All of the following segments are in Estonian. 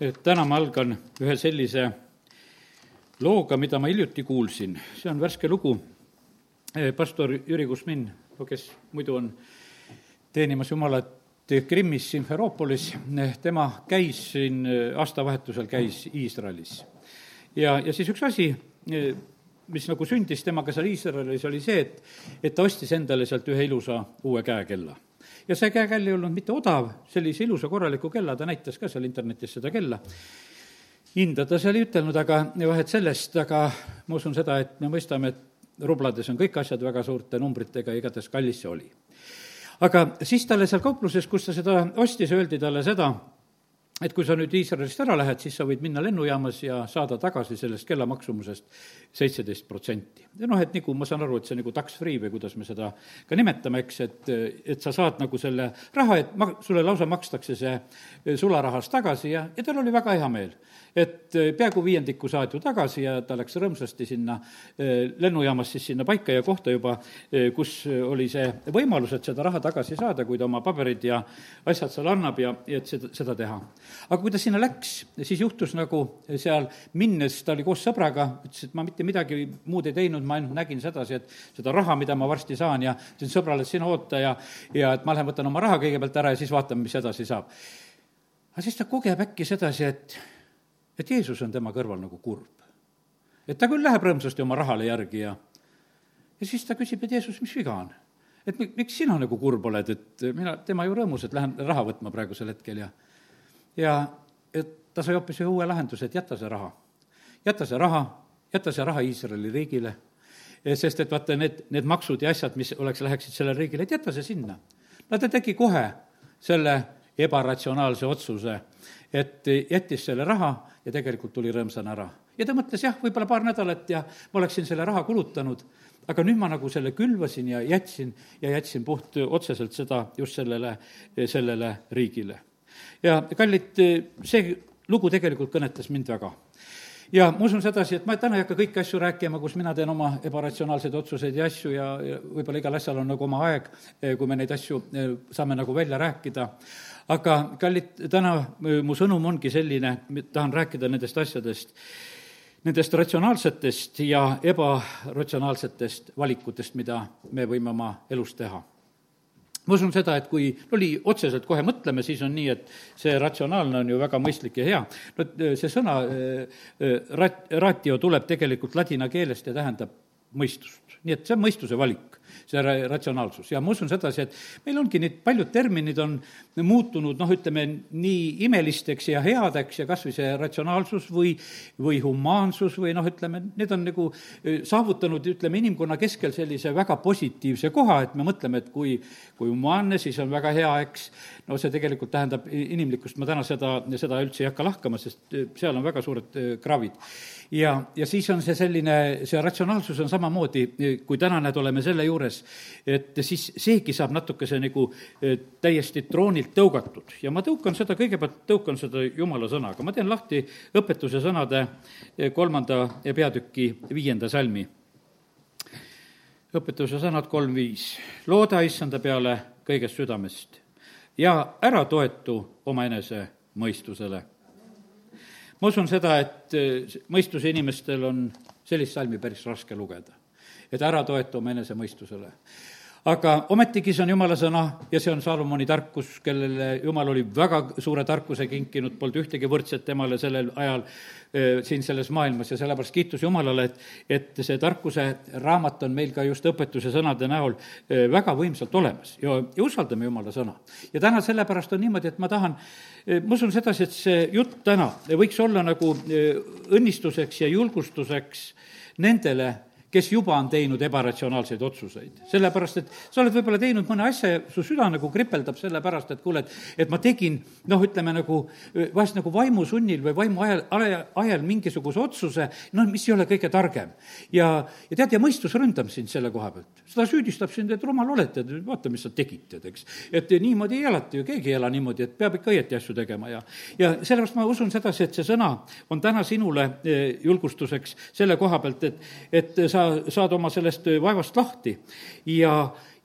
et täna ma algan ühe sellise looga, mida ma hiljuti kuulsin. see on värske lugu. pastor Jüri Kusmin, kes muidu on teenimas Jumalat Krimmis, Simferoopolis, tema käis siin aastavahetusel, käis Iisraelis. ja, ja siis üks asi, mis nagu sündis temaga seal Iisraelis, oli see, et, et ta ostis endale sealt ühe ilusa uue käekella ja see käekell ei olnud mitte odav, sellise ilusa korraliku kella, ta näitas ka seal internetis seda kella. hinda ta seal ei ütelnud, aga vahet sellest, aga ma usun seda, et me mõistame, et rublades on kõik asjad väga suurte numbritega igatahes kallis see oli. aga siis talle seal kaupluses, kus ta seda ostis, öeldi talle seda, et kui sa nüüd Iisraelist ära lähed, siis sa võid minna lennujaamas ja saada tagasi sellest kella maksumusest seitseteist protsenti. ja noh, et nagu ma saan aru, et see nagu tax free või kuidas me seda ka nimetame, eks, et, et sa saad nagu selle raha, et ma, sulle lausa makstakse see sularahas tagasi ja, ja tal oli väga hea meel et eh, peaaegu viiendiku saad ju tagasi ja ta läks rõõmsasti sinna eh, lennujaamas siis sinna paika ja kohta juba, eh, kus oli see võimalus, et seda raha tagasi saada, kui ta oma paberid ja asjad seal annab ja, ja et seda, seda teha. Aga kui ta sinna läks, siis juhtus nagu seal minnes, ta oli koos sõbraga, ütles, et ma mitte midagi muud ei teinud, ma ainult nägin sedasi, et seda raha, mida ma varsti saan ja ütlesin sõbrale, et sina oota ja, ja et ma lähen võtan oma raha kõigepealt ära ja siis vaatame, mis edasi saab. aga siis ta kogeb äkki sedasi, et et Jeesus on tema kõrval nagu kurb. et ta küll läheb rõõmsasti oma rahale järgi ja, ja siis ta küsib, et Jeesus, mis viga on? et mi-, miks sina nagu kurb oled, et mina, tema ju rõõmus, et lähen raha võtma praegusel hetkel ja ja et ta sai hoopis ühe uue lahenduse, et jäta see raha. jäta see raha, jäta see raha Iisraeli riigile, sest et vaata, need, need maksud ja asjad, mis oleks, läheksid sellele riigile, et jäta see sinna. no ta tegi kohe selle ebaratsionaalse otsuse, et jättis selle raha ja tegelikult tuli rõõmsana ära. ja ta mõtles jah, võib-olla paar nädalat ja ma oleksin selle raha kulutanud, aga nüüd ma nagu selle külvasin ja jätsin ja jätsin puht otseselt seda just sellele, sellele riigile. Ja kallid, see lugu tegelikult kõnetas mind väga. Ja ma usun sedasi, et ma täna ei hakka kõiki asju rääkima, kus mina teen oma ebaratsionaalseid otsuseid ja asju ja, ja võib-olla igal asjal on nagu oma aeg, kui me neid asju saame nagu välja rääkida. Aga kallid, täna mu sõnum ongi selline, tahan rääkida nendest asjadest, nendest ratsionaalsetest ja ebaratsionaalsetest valikutest, mida me võime oma elus teha ma usun seda, et kui oli otseselt kohe mõtleme, siis on nii, et see ratsionaalne on ju väga mõistlik ja hea. no see sõna rat-, ratio tuleb tegelikult ladina keelest ja tähendab mõistust. nii et see on mõistuse valik see ratsionaalsus. Ja ma usun sedasi, et meil ongi nüüd paljud terminid on muutunud noh, ütleme nii imelisteks ja headeks ja kas või see ratsionaalsus või, või humaansus või noh, ütleme, need on nagu saavutanud, ütleme, inimkonna keskel sellise väga positiivse koha, et me mõtleme, et kui, kui humaanne, siis on väga hea, eks, no see tegelikult tähendab inimlikkust, ma täna seda, seda üldse ei hakka lahkama, sest seal on väga suured kraavid ja, ja siis on see selline, see ratsionaalsus on samamoodi, kui täna näed, oleme selle juures, et siis seegi saab natukese nagu eh, täiesti troonilt tõugatud ja ma tõukan seda, kõigepealt tõukan seda jumala sõnaga, ma teen lahti õpetuse sõnade eh, kolmanda peatüki viienda salmi. õpetuse sõnad kolm viis. looda issanda peale kõigest südamest ja ära toetu omaenese mõistusele ma usun seda, et eh, mõistuse inimestel on sellist salmi päris raske lugeda. Et ära toeta oma enesemõistusele. Aga ometigi see on jumala sõna ja see on Salomoni tarkus, kellele jumal oli väga suure tarkuse kinkinud, polnud ühtegi võrdset temale sellel ajal äh, siin selles maailmas. Ja sellepärast kiitus Jumalale, et, et see tarkuse raamat on meil ka just õpetuse sõnade näol äh, väga võimsalt olemas. Ja, ja usaldame Jumala sõna. ja täna sellepärast on niimoodi, et ma tahan, ma usun sedasi, et see jutt täna võiks olla nagu õnnistuseks ja julgustuseks nendele, kes juba on teinud ebaratsionaalseid otsuseid. sellepärast, et sa oled võib-olla teinud mõne asja ja su süda nagu kripeldab sellepärast, et kuule, et, et ma tegin noh, ütleme nagu vahest nagu vaimusunnil või vaimu ajal, ajal mingisuguse otsuse, noh, mis ei ole kõige targem. ja, ja tead, ja mõistus ründab sind selle koha pealt. seda süüdistab sind, et rumal oled, tead, vaata, mis sa tegid, tead, eks. et niimoodi ei elata ju, keegi ei ela niimoodi, et peab ikka õieti asju tegema ja, ja sellepärast ma usun sedasi, et see sõna on täna sinule eh, julgustuseks selle koha pealt, et, et sa sa saad oma sellest vaevast lahti ja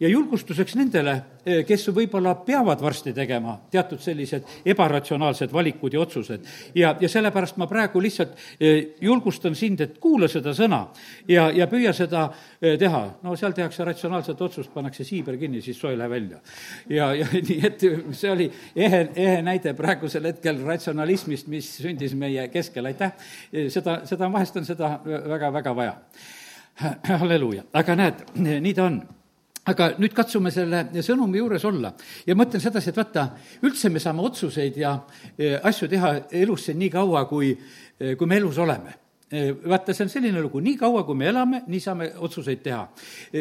ja julgustuseks nendele, eh, kes võib-olla peavad varsti tegema teatud sellised ebaratsionaalsed valikud ja otsused. ja, ja sellepärast ma praegu lihtsalt eh, julgustan sind, et kuula seda sõna ja, ja püüa seda eh, teha. no seal tehakse ratsionaalset otsust, pannakse siiber kinni, siis soo ei lähe välja. ja, ja nii, et see oli ehe, ehe näide praegusel hetkel ratsionalismist, mis sündis meie keskel, aitäh. seda, seda, vahest on seda väga-väga vaja. halleluuja, aga näed, nii ta on. Aga nüüd katsume selle sõnumi juures olla. Ja mõtlen sedasi, et vaata, üldse me saame otsuseid ja e, asju teha elus siin nii kaua, kui, e, kui me elus oleme vaata, see on selline lugu, nii kaua, kui me elame, nii saame otsuseid teha.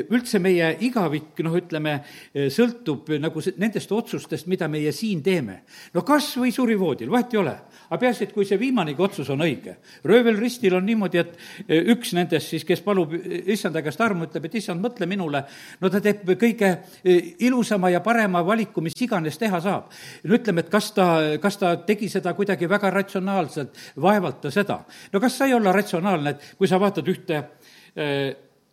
üldse meie igavik, noh, ütleme, sõltub nagu nendest otsustest, mida meie siin teeme. no kas või surivoodil, vahet ei ole aga peaasi, et kui see viimanegi otsus on õige. röövel ristil on niimoodi, et üks nendest siis, kes palub issanda käest armu, ütleb, et issand, mõtle minule, no ta teeb kõige ilusama ja parema valiku, mis iganes teha saab. no ütleme, et kas ta, kas ta tegi seda kuidagi väga ratsionaalselt, vaevalt ta seda. no kas sai olla ratsionaalne, et kui sa vaatad ühte e,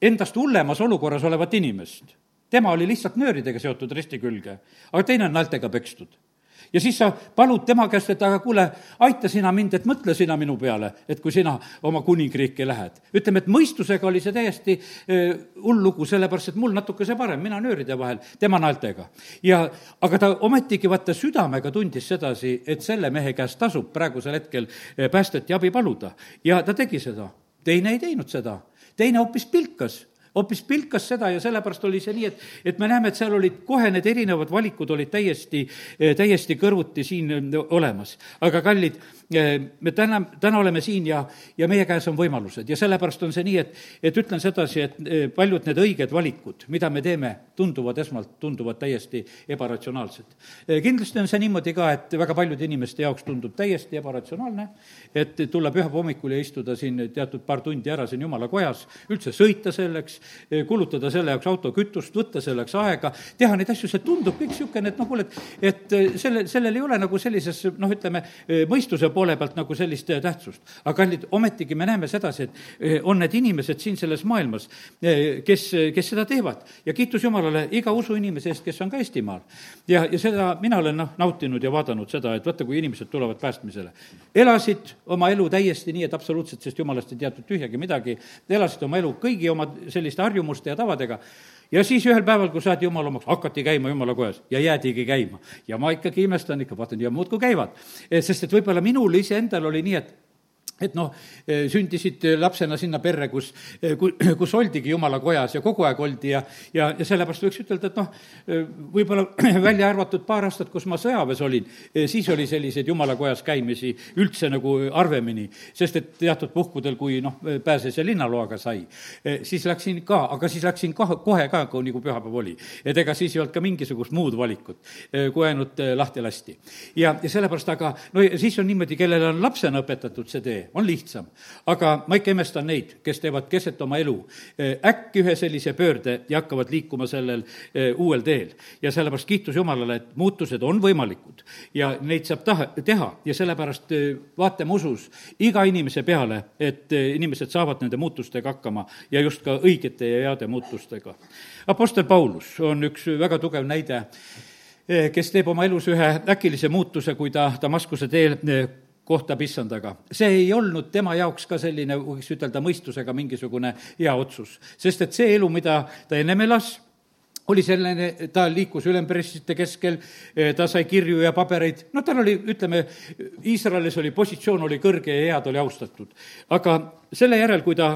endast hullemas olukorras olevat inimest, tema oli lihtsalt nööridega seotud risti külge, aga teine on naeltega pekstud ja siis sa palud tema käest, et aga kuule, aita sina mind, et mõtle sina minu peale, et kui sina oma kuningriiki lähed. ütleme, et mõistusega oli see täiesti hull lugu, sellepärast et mul natukese parem, mina nööride vahel, tema naeltega. ja, aga ta ometigi vaata südamega tundis sedasi, et selle mehe käest tasub praegusel hetkel päästet ja abi paluda. ja ta tegi seda. teine ei teinud seda, teine hoopis pilkas hoopis pilkas seda ja sellepärast oli see nii, et, et me näeme, et seal olid kohe need erinevad valikud olid täiesti, täiesti kõrvuti siin olemas. aga kallid, me täna, täna oleme siin ja, ja meie käes on võimalused ja sellepärast on see nii, et, et ütlen sedasi, et paljud need õiged valikud, mida me teeme, tunduvad esmalt, tunduvad täiesti ebaratsionaalsed. kindlasti on see niimoodi ka, et väga paljude inimeste jaoks tundub täiesti ebaratsionaalne, et tulla pühapäeva hommikul ja istuda siin teatud paar tundi ära siin jumala kojas, üldse sõita selleks, Eh, kulutada selle jaoks autokütust, võtta selleks aega, teha neid asju, see tundub kõik niisugune, et no kuule, et, et eh, selle, sellel ei ole nagu sellises noh, ütleme, eh, mõistuse poole pealt nagu sellist tähtsust. aga kallid, ometigi me näeme sedasi, et on need inimesed siin selles maailmas, kes, kes seda teevad ja kiitus Jumalale iga usuinimese eest, kes on ka Eestimaal. ja, ja seda mina olen noh, nautinud ja vaadanud seda, et vaata, kui inimesed tulevad päästmisele. elasid oma elu täiesti nii, et absoluutselt sellest Jumalast ei teatud tühjagi midagi, elasid oma elu kõigi oma selliste selliste harjumuste ja tavadega. ja siis ühel päeval, kui saadi jumala omaks, hakati käima jumala kojas ja jäädigi käima. ja ma ikkagi imestan ikka, vaatan ja muudkui käivad. sest et võib-olla minul iseendal oli nii, et et noh, eh, sündisid lapsena sinna perre, kus, eh, kus oldigi jumala kojas ja kogu aeg oldi ja, ja, ja sellepärast võiks ütelda, et noh, eh, võib-olla välja arvatud paar aastat, kus ma sõjaväes olin, siis oli selliseid jumala kojas käimisi üldse nagu harvemini, sest et teatud puhkudel, kui noh, pääses ja linnaloaga sai, siis läksin ka, aga siis läksin ka kohe ka, kui nagu pühapäev oli. et ega siis ei olnud ka mingisugust muud valikut, kui ainult lahti lasti. ja, ja sellepärast, aga no siis on niimoodi, kellele on lapsena õpetatud see tee, on lihtsam. aga ma ikka imestan neid, kes teevad keset oma elu eh, äkki ühe sellise pöörde ja hakkavad liikuma sellel eh, uuel teel. ja sellepärast kiitus Jumalale, et muutused on võimalikud ja neid saab taha, teha ja sellepärast eh, vaatame usus iga inimese peale, et inimesed saavad nende muutustega hakkama ja just ka õigete ja heade muutustega. Apostel Paulus on üks väga tugev näide kes teeb oma elus ühe äkilise muutuse, kui ta Damaskuse teel kohtab issandaga. see ei olnud tema jaoks ka selline, võiks ütelda, mõistusega mingisugune hea otsus, sest et see elu, mida ta ennem elas, oli selline, ta liikus ülempresside keskel, ta sai kirju ja pabereid, no tal oli, ütleme, Iisraelis oli positsioon oli kõrge ja hea, ta oli austatud. aga selle järel, kui ta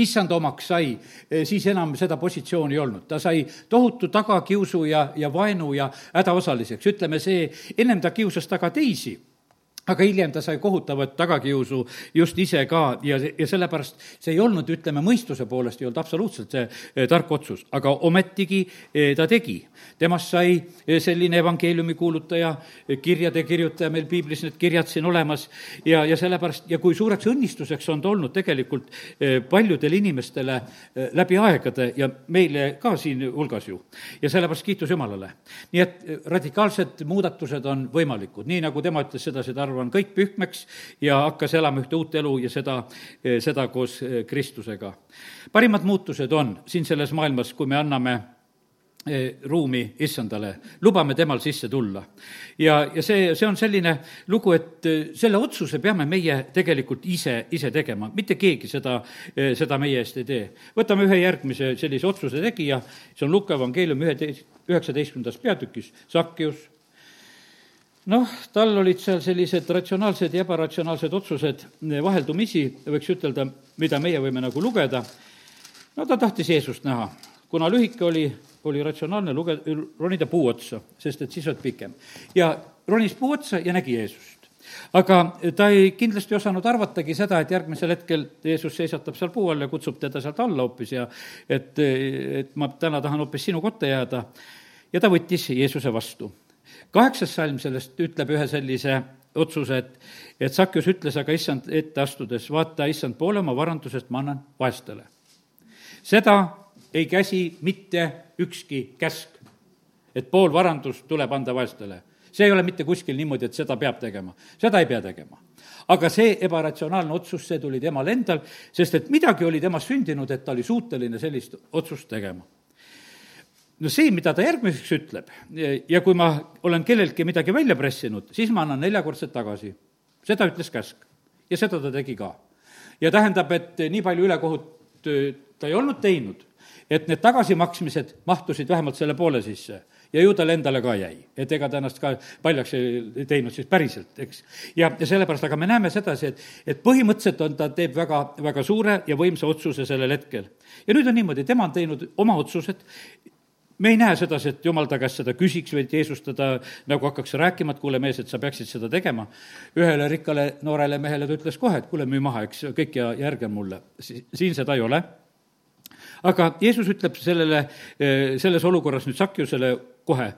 issand omaks sai, siis enam seda positsiooni ei olnud. ta sai tohutu tagakiusu ja, ja vaenu ja hädaosaliseks. ütleme, see, ennem ta kiusas taga teisi aga hiljem ta sai kohutavat tagakiusu just ise ka ja, ja sellepärast see ei olnud, ütleme, mõistuse poolest ei olnud absoluutselt see eh, tark otsus, aga ometigi eh, ta tegi. temast sai eh, selline evangeeliumi kuulutaja, kirjade kirjutaja, meil piiblis need kirjad siin olemas ja, ja sellepärast, ja kui suureks õnnistuseks on ta olnud tegelikult paljudele inimestele läbi aegade ja meile ka siin hulgas ju. ja sellepärast kiitus Jumalale. nii et radikaalsed muudatused on võimalikud, nii nagu tema ütles sedasi, ta arvas, arvan kõik pühkmeks ja hakkas elama ühte uut elu ja seda, seda koos Kristusega. parimad muutused on siin selles maailmas, kui me anname Eh, ruumi issandale, lubame temal sisse tulla. ja, ja see, see on selline lugu, et eh, selle otsuse peame meie tegelikult ise, ise tegema, mitte keegi seda, eh, seda meie eest ei tee. võtame ühe järgmise sellise otsuse tegija, see on Luka evangeeliumi üheteist, üheksateistkümnendas peatükis, Sakkius, noh, tal olid seal sellised ratsionaalsed ja ebaratsionaalsed otsused vaheldumisi, võiks ütelda, mida meie võime nagu lugeda, no ta tahtis Jeesust näha, kuna lühike oli oli ratsionaalne luge-, ronida puu otsa, sest et siis oled pikem. ja ronis puu otsa ja nägi Jeesust. aga ta ei kindlasti osanud arvatagi seda, et järgmisel hetkel Jeesus seisatab seal puu all ja kutsub teda sealt alla hoopis ja et, et ma täna tahan hoopis sinu kotta jääda. ja ta võttis Jeesuse vastu. Kaheksas salm sellest ütleb ühe sellise otsuse, et, et Sakjus ütles aga issand ette astudes, vaata, issand, poole oma varandusest ma annan vaestele. seda ei käsi mitte ükski käsk, et pool varandust tuleb anda vaestele. see ei ole mitte kuskil niimoodi, et seda peab tegema, seda ei pea tegema. aga see ebaratsionaalne otsus, see tuli temal endal, sest et midagi oli temas sündinud, et ta oli suuteline sellist otsust tegema no see, mida ta järgmiseks ütleb ja kui ma olen kelleltki midagi välja pressinud, siis ma annan neljakordselt tagasi. seda ütles käsk ja seda ta tegi ka. ja tähendab, et nii palju ülekohut ta ei olnud teinud et need tagasimaksmised mahtusid vähemalt selle poole sisse ja ju tal endale ka jäi, et ega ta ennast ka paljaks ei teinud siis päriselt, eks. ja, ja sellepärast, aga me näeme sedasi, et, et põhimõtteliselt on, ta teeb väga, väga suure ja võimsa otsuse sellel hetkel. ja nüüd on niimoodi, tema on teinud oma otsused, me ei näe sedasi, et jumal ta käest seda küsiks või et Jeesus teda nagu hakkaks rääkima, et kuule, mees, et sa peaksid seda tegema. ühele rikkale noorele mehele ta ütles kohe, et kuule, müü maha, eks, kõik ja järgi on mulle. siin seda ei ole aga Jeesus ütleb sellele, eh, selles olukorras nüüd Sakjusele kohe,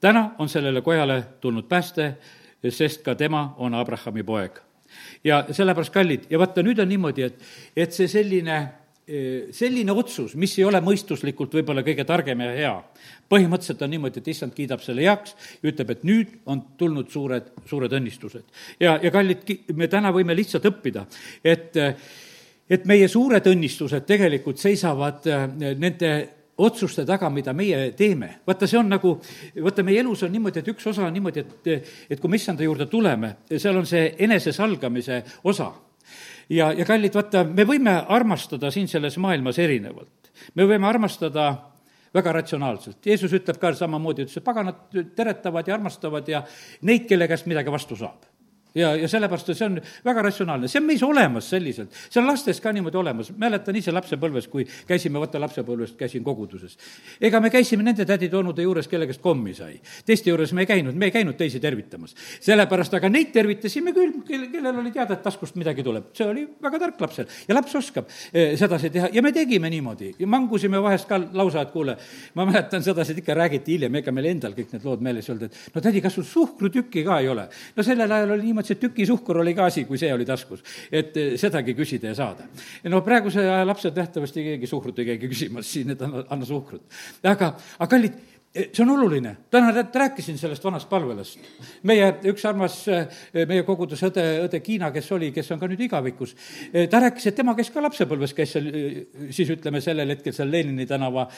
täna on sellele kojale tulnud pääste, sest ka tema on Abrahami poeg. ja sellepärast, kallid, ja vaata, nüüd on niimoodi, et, et see selline selline otsus, mis ei ole mõistuslikult võib-olla kõige targem ja hea, põhimõtteliselt on niimoodi, et issand kiidab selle heaks ja ütleb, et nüüd on tulnud suured, suured õnnistused. ja, ja kallid, me täna võime lihtsalt õppida, et et meie suured õnnistused tegelikult seisavad äh, nende otsuste taga, mida meie teeme. vaata, see on nagu, vaata, meie elus on niimoodi, et üks osa on niimoodi, et, et kui me issanda juurde tuleme, seal on see enesesalgamise osa. Ja, ja kallid, vaata, me võime armastada siin selles maailmas erinevalt. me võime armastada väga ratsionaalselt. Jeesus ütleb ka samamoodi, ütles, et paganad teretavad ja armastavad ja neid, kelle käest midagi vastu saab ja, ja sellepärast, see on väga ratsionaalne, see on meis olemas selliselt. see on lastes ka niimoodi olemas, mäletan ise lapsepõlves, kui käisime, vaata lapsepõlvest käisin koguduses. ega me käisime nende tädide-onude juures, kelle käest kommi sai. teiste juures me ei käinud, me ei käinud teisi tervitamas. sellepärast, aga neid tervitasime küll, kelle, kellel oli teada, et taskust midagi tuleb. see oli väga tark lapsel ja laps oskab eh, sedasi teha ja me tegime niimoodi ja mangusime vahest ka lausa, et kuule, ma mäletan sedasi, et ikka räägiti hiljem, ega meil endal kõik need lood meeles ei olnud, et no tädi, kas sul suhkrutükki ka ei ole? no sellel ajal oli niimoodi, see tükisuhkur oli ka asi, kui see oli taskus. et eh, sedagi küsida ja saada. no praeguse aja lapsed nähtavasti keegi suhkrut ei käigi küsimas siin, et anna, anna suhkrut. aga, aga kallid, see on oluline, täna rääkisin sellest vanast palvelast. meie üks armas, eh, meie koguduse õde, õde Kiina, kes oli, kes on ka nüüd igavikus, eh, ta rääkis, et tema, kes ka lapsepõlves käis seal, siis ütleme sellel hetkel seal Lenini tänava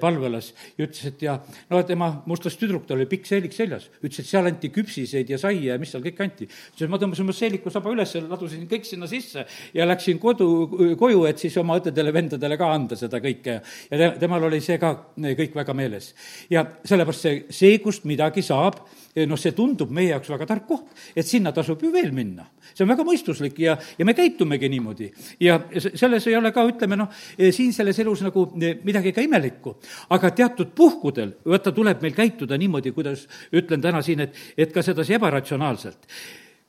palvelas. Ja ütles, et ja no tema mustast tüdruk, tal oli pikk seelik seljas, ütles, et seal anti küpsiseid ja saia ja mis seal kõik anti. et ma tõmbasin oma seelikusaba üles, ladusin kõik sinna sisse ja läksin kodu, koju, et siis oma õdedele-vendadele ka anda seda kõike. Ja temal oli see ka kõik väga meeles ja sellepärast see, see, kust midagi saab, eh, noh, see tundub meie jaoks väga tark koht, et sinna tasub ju veel minna. see on väga mõistuslik ja, ja me käitumegi niimoodi. ja selles ei ole ka, ütleme noh, eh, siin selles elus nagu eh, midagi ka imelikku. aga teatud puhkudel, vaata, tuleb meil käituda niimoodi, kuidas ütlen täna siin, et, et ka sedasi ebaratsionaalselt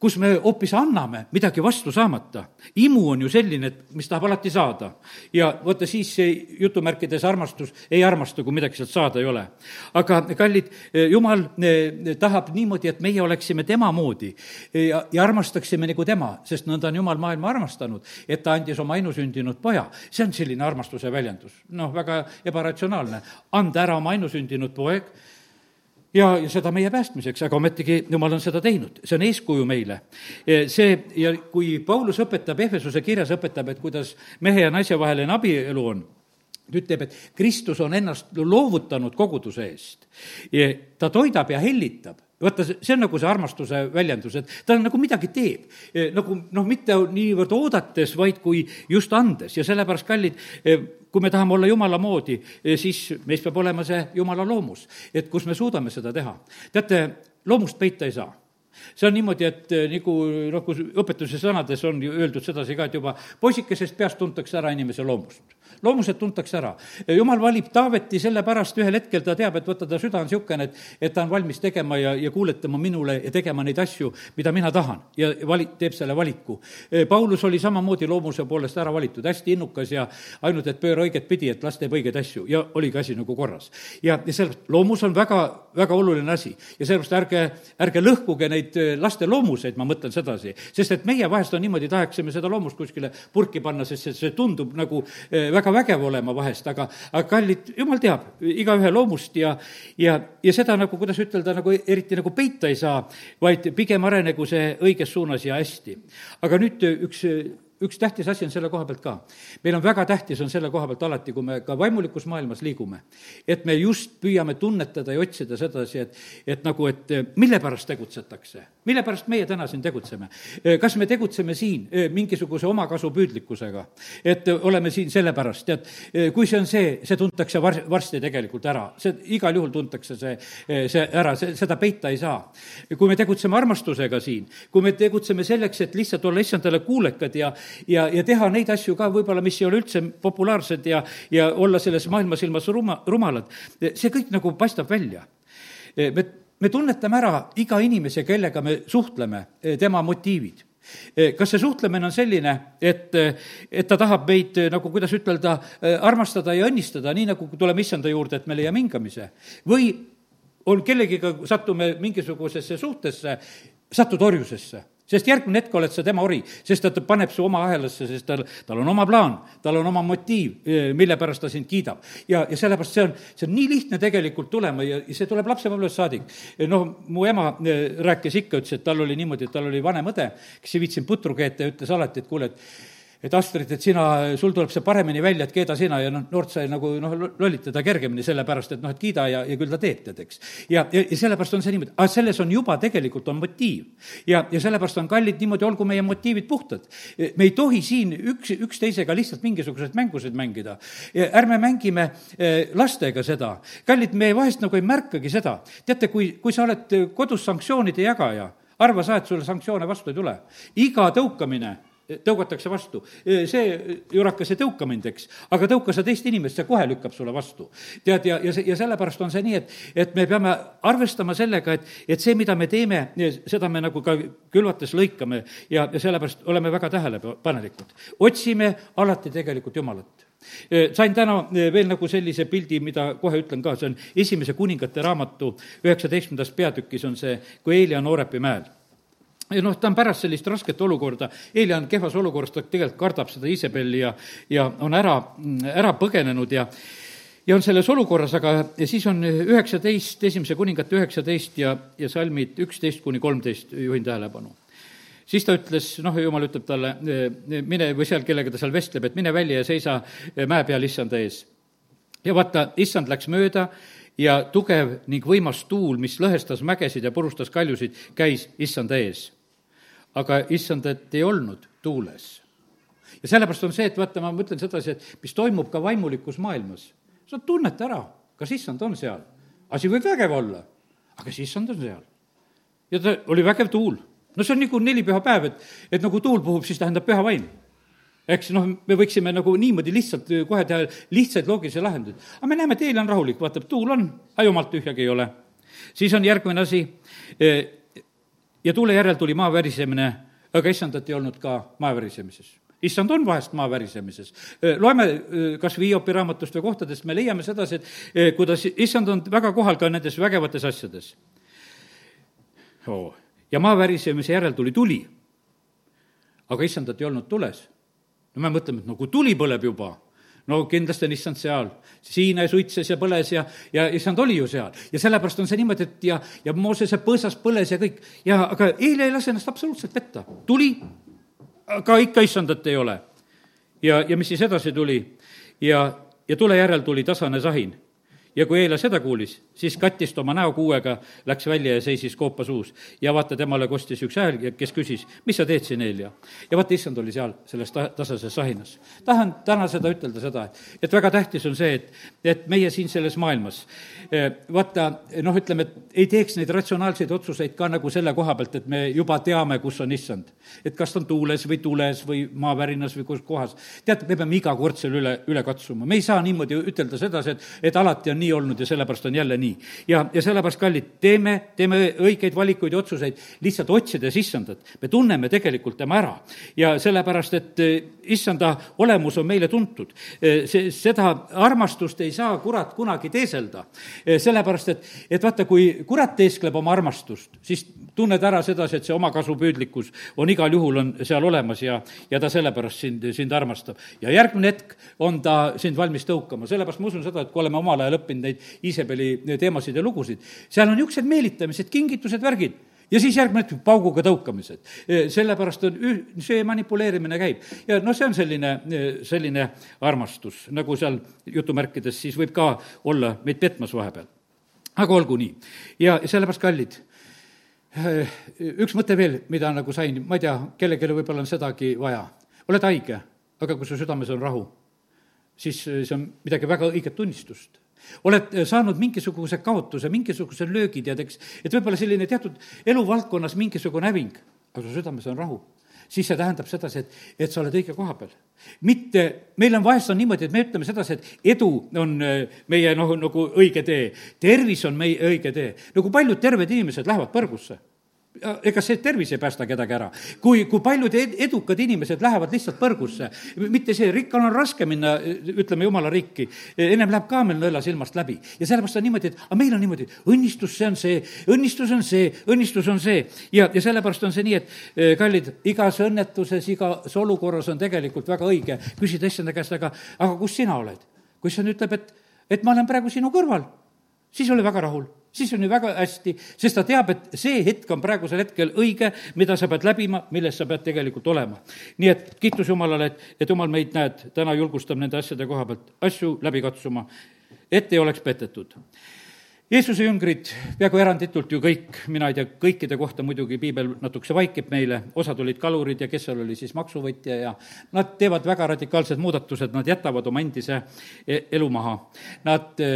kus me hoopis anname midagi vastu saamata. imu on ju selline, et mis tahab alati saada. ja vaata, siis see jutumärkides armastus ei armasta, kui midagi sealt saada ei ole. aga kallid, jumal eh, tahab niimoodi, et meie oleksime tema moodi ja, ja armastaksime nagu tema, sest nõnda on jumal maailma armastanud, et ta andis oma ainusündinud poja. see on selline armastuse väljendus. noh, väga ebaratsionaalne. anda ära oma ainusündinud poeg ja, ja seda meie päästmiseks, aga ometigi Jumal on seda teinud, see on eeskuju meile. see ja kui Paulus õpetab, Ehvesuse kirjas õpetab, et kuidas mehe ja naise vaheline abielu on, ta ütleb, et Kristus on ennast loovutanud koguduse eest. ta toidab ja hellitab vaata, see on nagu see armastuse väljendus, et ta nagu midagi teeb. nagu noh, mitte niivõrd oodates, vaid kui just andes ja sellepärast, kallid, kui me tahame olla Jumala moodi, siis meis peab olema see Jumala loomus, et kus me suudame seda teha. teate, loomust peita ei saa see on niimoodi, et nagu noh, kus õpetuse sõnades on ju öeldud sedasi ka, et juba poisikesest peast tuntakse ära inimese loomust loomused tuntakse ära. jumal valib Taaveti sellepärast, ühel hetkel ta teab, et vaata, ta süda on niisugune, et, et ta on valmis tegema ja, ja kuuletama minule ja tegema neid asju, mida mina tahan ja vali-, teeb selle valiku. Paulus oli samamoodi loomuse poolest ära valitud, hästi innukas ja ainult, et pööra õiget pidi, et las teeb õigeid asju ja oligi asi nagu korras. ja, ja sellepärast, loomus on väga, väga oluline asi ja sellepärast ärge, ärge lõhkuge neid laste loomuseid, ma mõtlen sedasi, sest et meie vahest on niimoodi, tahaksime seda loomust kuskile purki panna, sest see, see tundub nagu väga väga vägev olema vahest, aga, aga kallid, jumal teab igaühe loomust ja, ja, ja seda nagu, kuidas ütelda, nagu eriti nagu peita ei saa, vaid pigem arenegu see õiges suunas ja hästi. aga nüüd üks üks tähtis asi on selle koha pealt ka. meil on väga tähtis, on selle koha pealt alati, kui me ka vaimulikus maailmas liigume, et me just püüame tunnetada ja otsida sedasi, et, et nagu, et mille pärast tegutsetakse, mille pärast meie täna siin tegutseme. kas me tegutseme siin mingisuguse omakasupüüdlikkusega, et oleme siin sellepärast, tead, kui see on see, see tuntakse var-, varsti tegelikult ära, see, igal juhul tuntakse see, see ära, see, seda peita ei saa. kui me tegutseme armastusega siin, kui me tegutseme selleks, et lihtsalt olla issandale kuulekad ja, ja, ja teha neid asju ka võib-olla, mis ei ole üldse populaarsed ja, ja olla selles maailmasilmas ruma, rumalad. see kõik nagu paistab välja. me, me tunnetame ära iga inimese, kellega me suhtleme, tema motiivid kas see suhtlemine on selline, et, et ta tahab meid nagu, kuidas ütelda, armastada ja õnnistada, nii nagu tuleme issanda juurde, et me leiame hingamise? või on kellegiga, satume mingisugusesse suhtesse, satud orjusesse sest järgmine hetk oled sa tema ori, sest ta paneb su oma ahelasse, sest tal, tal on oma plaan, tal on oma motiiv, eh, mille pärast ta sind kiidab. ja, ja sellepärast see on, see on nii lihtne tegelikult tulema ja, ja see tuleb lapsepõlvest saadik. Eh, noh, mu ema eh, rääkis ikka, ütles, et tal oli niimoodi, et tal oli vanem õde, kes ei viitsinud putru keeta ja ütles alati, et kuule, et et Astrid, et sina, sul tuleb see paremini välja, et keeda sina ja noh, noort sai nagu noh, lollitada kergemini, sellepärast et noh, et kiida ja, ja küll ta teeb, tead, eks. ja, ja, ja sellepärast on see niimoodi, aga selles on juba tegelikult on motiiv. ja, ja sellepärast on kallid niimoodi, olgu meie motiivid puhtad. me ei tohi siin üks, üksteisega lihtsalt mingisuguseid mängusid mängida. ärme mängime eh, lastega seda. kallid, me vahest nagu ei märkagi seda. teate, kui, kui sa oled kodus sanktsioonide jagaja, arva sa, et sulle sanktsioone vastu ei tule. iga tõukamine tõugatakse vastu. see jurakas ei tõuka mind, eks, aga tõuka sa teist inimest, see kohe lükkab sulle vastu. tead, ja, ja ja sellepärast on see nii, et, et me peame arvestama sellega, et, et see, mida me teeme, seda me nagu ka külvates lõikame ja, ja sellepärast oleme väga tähelepanelikud. otsime alati tegelikult Jumalat sain täna veel nagu sellise pildi, mida kohe ütlen ka, see on esimese kuningate raamatu üheksateistkümnendas peatükis on see, kui Eelia on Oorepi mäel ja noh, ta on pärast sellist rasket olukorda, Eelia on kehvas olukorras, ta tegelikult kardab seda Iisabelli ja, ja on ära, ära põgenenud ja ja on selles olukorras, aga ja siis on üheksateist, esimese kuningate üheksateist ja, ja salmid üksteist kuni kolmteist, juhin tähelepanu. siis ta ütles, noh, jumal ütleb talle, mine, või seal, kellega ta seal vestleb, et mine välja ja seisa mäe peal issanda ees. ja vaata, issand läks mööda ja tugev ning võimas tuul, mis lõhestas mägesid ja purustas kaljusid, käis issanda ees aga issandat ei olnud tuules. ja sellepärast on see, et vaata, ma mõtlen sedasi, et mis toimub ka vaimulikus maailmas. sa tunned ära, kas issand on seal. asi võib vägev olla, aga kas issand on seal? ja ta oli vägev tuul. no see on nagu nelipühapäev, et, et nagu tuul puhub, siis tähendab püha vaim eks noh, me võiksime nagu niimoodi lihtsalt kohe teha lihtsaid loogilisi lahendusi. aga me näeme, et eel on rahulik, vaatab, tuul on, aga jumalt tühjagi ei ole. siis on järgmine asi, ja tuule järel tuli maa värisemine, aga issandat ei olnud ka maa värisemises issand on vahest maa värisemises. loeme kas või Hiopi raamatust või kohtadest, me leiame sedasi, et kuidas issand on väga kohal ka nendes vägevates asjades oh.. ja maa värisemise järel tuli tuli. aga issandat ei olnud tules. no me mõtleme, et no kui tuli põleb juba, no kindlasti on issand seal. Siine suitses ja põles ja, ja issand oli ju seal. ja sellepärast on see niimoodi, et ja, ja Moosese põõsas põles ja kõik. ja aga eile ei lase ennast absoluutselt petta. tuli, aga ikka issandat ei ole. ja, ja mis siis edasi tuli? ja, ja tule järel tuli tasane sahin ja kui Eela seda kuulis, siis kattis ta oma näo kuuega, läks välja ja seisis koopa suus. ja vaata, temale kostis üks hääl, kes küsis, mis sa teed siin, Eelia? ja vaata, issand oli seal selles ta-, tasases sahinas. tahan täna seda ütelda seda, et, et väga tähtis on see, et, et meie siin selles maailmas eh, vaata, noh, ütleme, et ei teeks neid ratsionaalseid otsuseid ka nagu selle koha pealt, et me juba teame, kus on issand. et kas ta on tuules või tules või maavärinas või kus kohas. teate, me peame iga kord selle üle, üle katsuma, me ei saa niimoodi ütelda sedasi, et, et alati on nii olnud ja sellepärast on jälle nii. ja, ja sellepärast, kallid, teeme, teeme õigeid valikuid ja otsuseid lihtsalt otsides issandat. me tunneme tegelikult tema ära ja sellepärast, et eh, issanda olemus on meile tuntud. Eh, see, seda armastust ei saa kurat kunagi teeselda. Eh, sellepärast, et, et vaata, kui kurat teeskleb oma armastust, siis tunned ära sedasi, et see omakasupüüdlikkus on igal juhul, on seal olemas ja, ja ta sellepärast sind, sind armastab. ja järgmine hetk on ta sind valmis tõukama, sellepärast ma usun seda, et kui oleme omal ajal õppinud neid Iisabeli teemasid ja lugusid, seal on niisugused meelitamised, kingitused, värgid ja siis järgmine hetk pauguga tõukamised. sellepärast on see manipuleerimine käib. ja noh, see on selline, selline armastus, nagu seal jutumärkides siis võib ka olla meid petmas vahepeal. aga olgu nii. ja sellepärast, kallid, üks mõte veel, mida nagu sain, ma ei tea, kellelegi võib-olla on sedagi vaja. oled haige, aga kui su südames on rahu, siis see on midagi väga õiget tunnistust oled saanud mingisuguse kaotuse, mingisuguse löögi, tead, eks, et võib-olla selline teatud eluvaldkonnas mingisugune häving, aga su südames on rahu. Siis see tähendab sedasi, et, et sa oled õige koha peal. mitte, meil on vahest on niimoodi, et me ütleme sedasi, et edu on äh, meie noh, nagu õige tee, tervis on meie õige tee. nagu paljud terved inimesed lähevad põrgusse ega see tervis ei päästa kedagi ära. kui, kui paljud ed-, edukad inimesed lähevad lihtsalt põrgusse, mitte see, rikkal on raske minna, ütleme, jumala riiki, ennem läheb kaamel nõela silmast läbi. ja sellepärast on niimoodi, et aga meil on niimoodi, õnnistus, see on see, õnnistus on see, õnnistus on see. ja, ja sellepärast on see nii, et eh, kallid, igas õnnetuses, igas olukorras on tegelikult väga õige küsida issanda käest, aga, aga kus sina oled? kui issand ütleb, et, et ma olen praegu sinu kõrval, siis ole väga rahul siis on ju väga hästi, sest ta teab, et see hetk on praegusel hetkel õige, mida sa pead läbima, milles sa pead tegelikult olema. nii et kiitus Jumalale, et, et Jumal meid, näed, täna julgustab nende asjade koha pealt asju läbi katsuma, et ei oleks petetud Jeesuse jüngrid, peaaegu eranditult ju kõik, mina ei tea, kõikide kohta muidugi piibel natukese vaikib meile, osad olid kalurid ja kes seal oli siis maksuvõtja ja nad teevad väga radikaalsed muudatused, nad jätavad oma endise e-, elu maha. Nad e,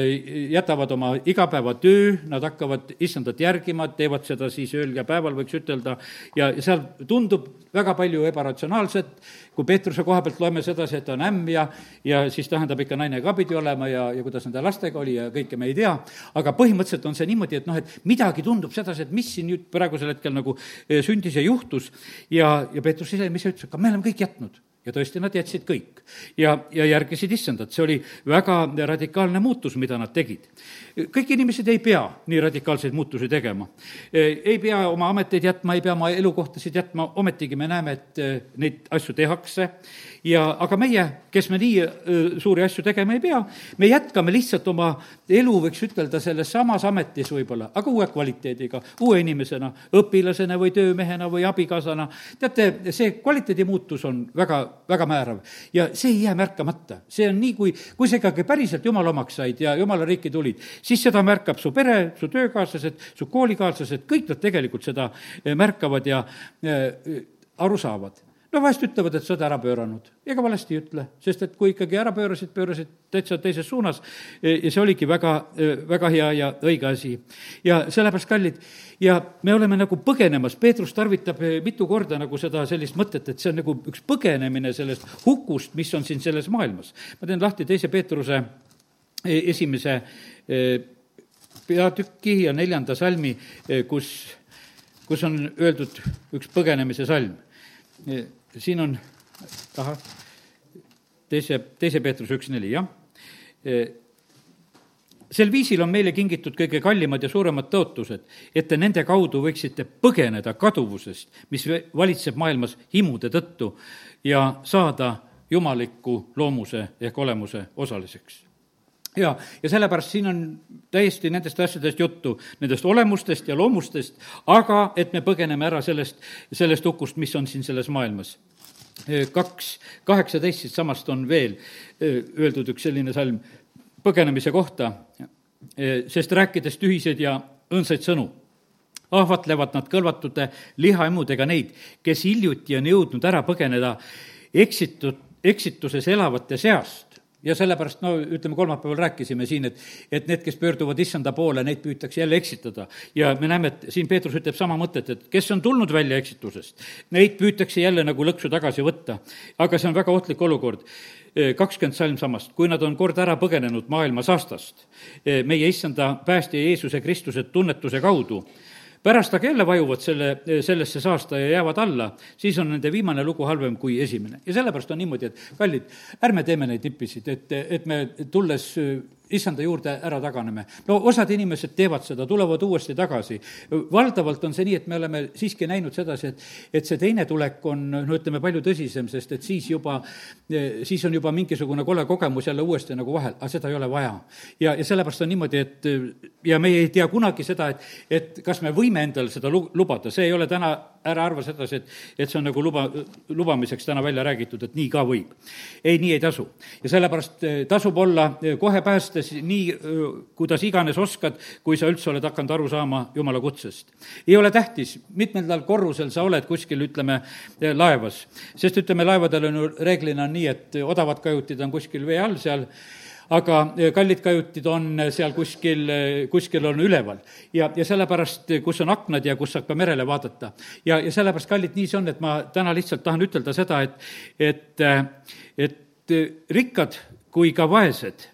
jätavad oma igapäevatöö, nad hakkavad issandat järgima, teevad seda siis ööl ja päeval, võiks ütelda, ja seal tundub väga palju ebaratsionaalset, kui Peetruse koha pealt loeme sedasi, et ta on ämm ja, ja siis tähendab ikka naine ka pidi olema ja, ja kuidas nende lastega oli ja kõike me ei tea, aga põhimõtteliselt on see niimoodi, et noh, et midagi tundub sedasi, et mis siin nüüd praegusel hetkel nagu eh, sündis ja juhtus. Ja, ja Peetrus ise, mis ta ütles, aga me oleme kõik jätnud ja tõesti, nad jätsid kõik ja, ja järgisid issandat, see oli väga radikaalne muutus, mida nad tegid. kõik inimesed ei pea nii radikaalseid muutusi tegema. ei pea oma ameteid jätma, ei pea oma elukohtasid jätma, ometigi me näeme, et eh, neid asju tehakse ja aga meie, kes me nii äh, suuri asju tegema ei pea, me jätkame lihtsalt oma elu, võiks ütelda, selles samas ametis võib-olla, aga uue kvaliteediga, uue inimesena, õpilasena või töömehena või abikaasana. teate, see kvaliteedi muutus on väga, väga määrav ja see ei jää märkamata. see on nii, kui, kui sa ikkagi päriselt jumala omaks said ja jumala riiki tulid, siis seda märkab su pere, su töökaaslased, su koolikaaslased, kõik nad tegelikult seda äh, märkavad ja äh, aru saavad no vahest ütlevad, et sa oled ära pööranud. ega valesti ei ütle, sest et kui ikkagi ära pöörasid, pöörasid täitsa teises suunas e, ja see oligi väga, e, väga hea ja õige asi. ja sellepärast, kallid, ja me oleme nagu põgenemas, Peetrus tarvitab e, mitu korda nagu seda sellist mõtet, et see on nagu üks põgenemine sellest hukust, mis on siin selles maailmas. ma teen lahti teise Peetruse esimese peatüki ja neljanda salmi, kus, kus on öeldud üks põgenemise salm siin on, ahah, teise, teise Peetruse üks neli, jah. sel viisil on meile kingitud kõige kallimad ja suuremad tõotused, et te nende kaudu võiksite põgeneda kaduvusest, mis valitseb maailmas himude tõttu ja saada jumaliku loomuse ehk olemuse osaliseks ja, ja sellepärast siin on täiesti nendest asjadest juttu, nendest olemustest ja loomustest, aga et me põgeneme ära sellest, sellest hukust, mis on siin selles maailmas. kaks kaheksateist siitsamast on veel öeldud üks selline salm põgenemise kohta, sest rääkides tühiseid ja õõnsaid sõnu ahvatlevad nad kõlvatute lihaemudega neid, kes hiljuti on jõudnud ära põgeneda eksitud, eksituses elavate seast ja sellepärast, no ütleme, kolmapäeval rääkisime siin, et, et need, kes pöörduvad issanda poole, neid püütakse jälle eksitada. ja me näeme, et siin Peetrus ütleb sama mõtet, et kes on tulnud välja eksitusest, neid püütakse jälle nagu lõksu tagasi võtta. aga see on väga ohtlik olukord kakskümmend salm samast, kui nad on kord ära põgenenud maailma saastast, meie issanda päästja Jeesuse Kristuse tunnetuse kaudu pärast aga jälle vajuvad selle, sellesse saasta ja jäävad alla, siis on nende viimane lugu halvem kui esimene. ja sellepärast on niimoodi, et kallid, ärme teeme neid nippisid, et, et me tulles issanda juurde ära taganeme. no osad inimesed teevad seda, tulevad uuesti tagasi. valdavalt on see nii, et me oleme siiski näinud sedasi, et, et see teine tulek on, no ütleme, palju tõsisem, sest et siis juba, siis on juba mingisugune kole kogemus jälle uuesti nagu vahel, aga seda ei ole vaja. ja, ja sellepärast on niimoodi, et ja me ei tea kunagi seda, et, et kas me võime endale seda lu-, lubada, see ei ole täna ära arva sedasi, et, et see on nagu luba, lubamiseks täna välja räägitud, et nii ka võib. ei, nii ei tasu. ja sellepärast eh, tasub olla eh, kohe päästes nii, eh, kuidas iganes oskad, kui sa üldse oled hakanud aru saama Jumala kutsest. ei ole tähtis, mitmendal korrusel sa oled kuskil, ütleme, laevas. sest ütleme, laevadel on ju reeglina nii, et odavad kajutid on kuskil vee all seal aga eh, kallid kajutid on eh, seal kuskil, eh, kuskil on üleval. ja, ja sellepärast, kus on aknad ja kus saab ka merele vaadata. ja, ja sellepärast, kallid, nii see on, et ma täna lihtsalt tahan ütelda seda, et, et, et rikkad kui ka vaesed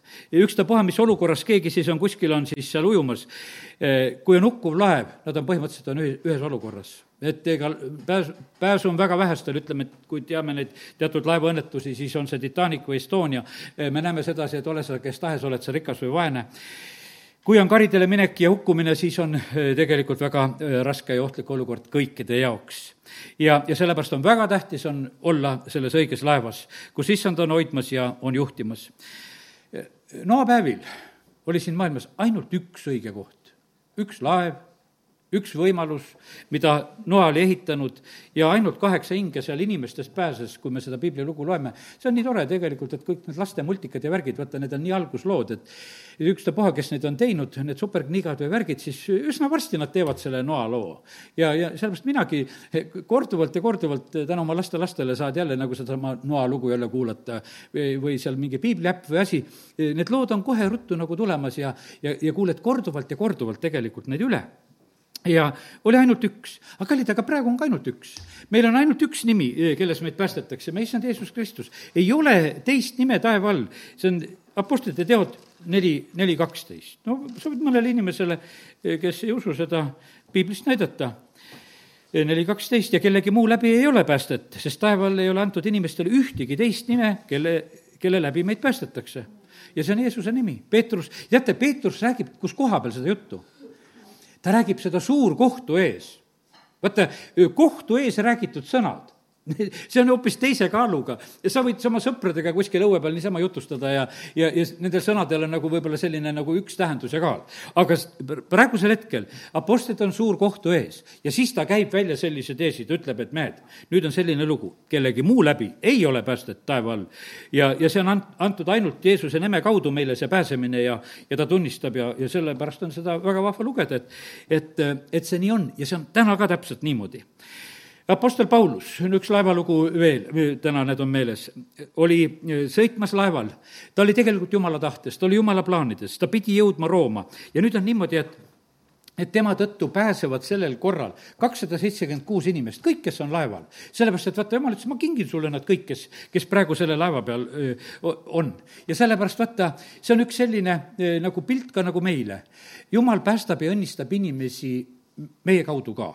ükstapuha, mis olukorras keegi siis on, kuskil on siis seal ujumas, kui on hukkuv laev, nad on põhimõtteliselt on ühes olukorras et ega pääs, pääsu on väga vähestel, ütleme, et kui teame neid teatud laevaõnnetusi, siis on see Titanic või Estonia, me näeme sedasi, et ole sa kes tahes, oled sa rikas või vaene, kui on karidele minek ja hukkumine, siis on eh, tegelikult väga eh, raske ja ohtlik olukord kõikide jaoks. ja, ja sellepärast on väga tähtis, on olla selles õiges laevas, kus issand on hoidmas ja on juhtimas. noapäevil oli siin maailmas ainult üks õige koht, üks laev üks võimalus, mida Noa oli ehitanud ja ainult kaheksa hinge seal inimestest pääses, kui me seda piiblilugu loeme. see on nii tore tegelikult, et kõik need laste multikad ja värgid, vaata, need on nii alguslood, et ükstapuha, kes neid on teinud, need superknigad või värgid, siis üsna varsti nad teevad selle Noa loo. ja, ja sellepärast minagi korduvalt ja korduvalt tänu oma lastelastele saad jälle nagu sedasama Noa lugu jälle kuulata või, või seal mingi piibliäpp või asi, need lood on kohe ruttu nagu tulemas ja, ja, ja kuuled korduvalt ja korduvalt tegelikult neid üle ja oli ainult üks, aga kallid, aga praegu on ka ainult üks. meil on ainult üks nimi, eh, kelles meid päästetakse, meie issand Jeesus Kristus. ei ole teist nime taeva all, see on Apostlite teod neli, neli kaksteist. no sa võid mõnele inimesele, eh, kes ei usu seda piiblist näidata, eh, neli kaksteist ja kellegi muu läbi ei ole päästet, sest taeval ei ole antud inimestele ühtegi teist nime, kelle, kelle läbi meid päästetakse. ja see on Jeesuse nimi, Peetrus, teate, Peetrus räägib, kus koha peal seda juttu ta räägib seda suurkohtu ees. vaata, kohtu ees räägitud sõnad see on hoopis teise kaaluga ja sa võid oma sõpradega kuskil õue peal niisama jutustada ja, ja, ja nendel sõnadel on nagu võib-olla selline nagu üks tähendus ja kaal. aga praegusel hetkel apostlid on suur kohtu ees ja siis ta käib välja sellise teesi, ta ütleb, et mehed, nüüd on selline lugu, kellegi muu läbi ei ole päästet taeva all. ja, ja see on ant-, antud ainult Jeesuse nime kaudu meile, see pääsemine ja, ja ta tunnistab ja, ja sellepärast on seda väga vahva lugeda, et, et, et see nii on ja see on täna ka täpselt niimoodi Apostel Paulus, üks laevalugu veel, täna need on meeles, oli e, sõitmas laeval. ta oli tegelikult jumala tahtes, ta oli jumala plaanides, ta pidi jõudma Rooma ja nüüd on niimoodi, et et tema tõttu pääsevad sellel korral kakssada seitsekümmend kuus inimest, kõik, kes on laeval. sellepärast, et vaata, jumal ütles, ma kingin sulle nad kõik, kes, kes praegu selle laeva peal öö, on. ja sellepärast vaata, see on üks selline öö, nagu pilt ka nagu meile. jumal päästab ja õnnistab inimesi meie kaudu ka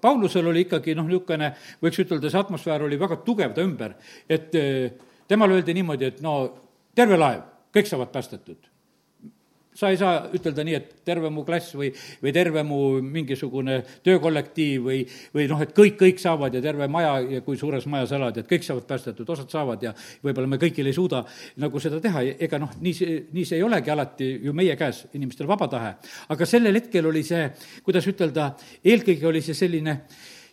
Paulusel oli ikkagi noh, niisugune, võiks ütelda, see atmosfäär oli väga tugev ta ümber, et eh, temale öeldi niimoodi, et no terve laev, kõik saavad päästetud. Sa ei saa ütelda nii, et terve mu klass või, või terve mu mingisugune töökollektiiv või, või noh, et kõik, kõik saavad ja terve maja ja kui suures majas elad, et kõik saavad päästetud, osad saavad ja võib-olla me kõigil ei suuda nagu seda teha, ega noh, nii see, nii see ei olegi alati ju meie käes, inimestel vaba tahe. aga sellel hetkel oli see, kuidas ütelda, eelkõige oli see selline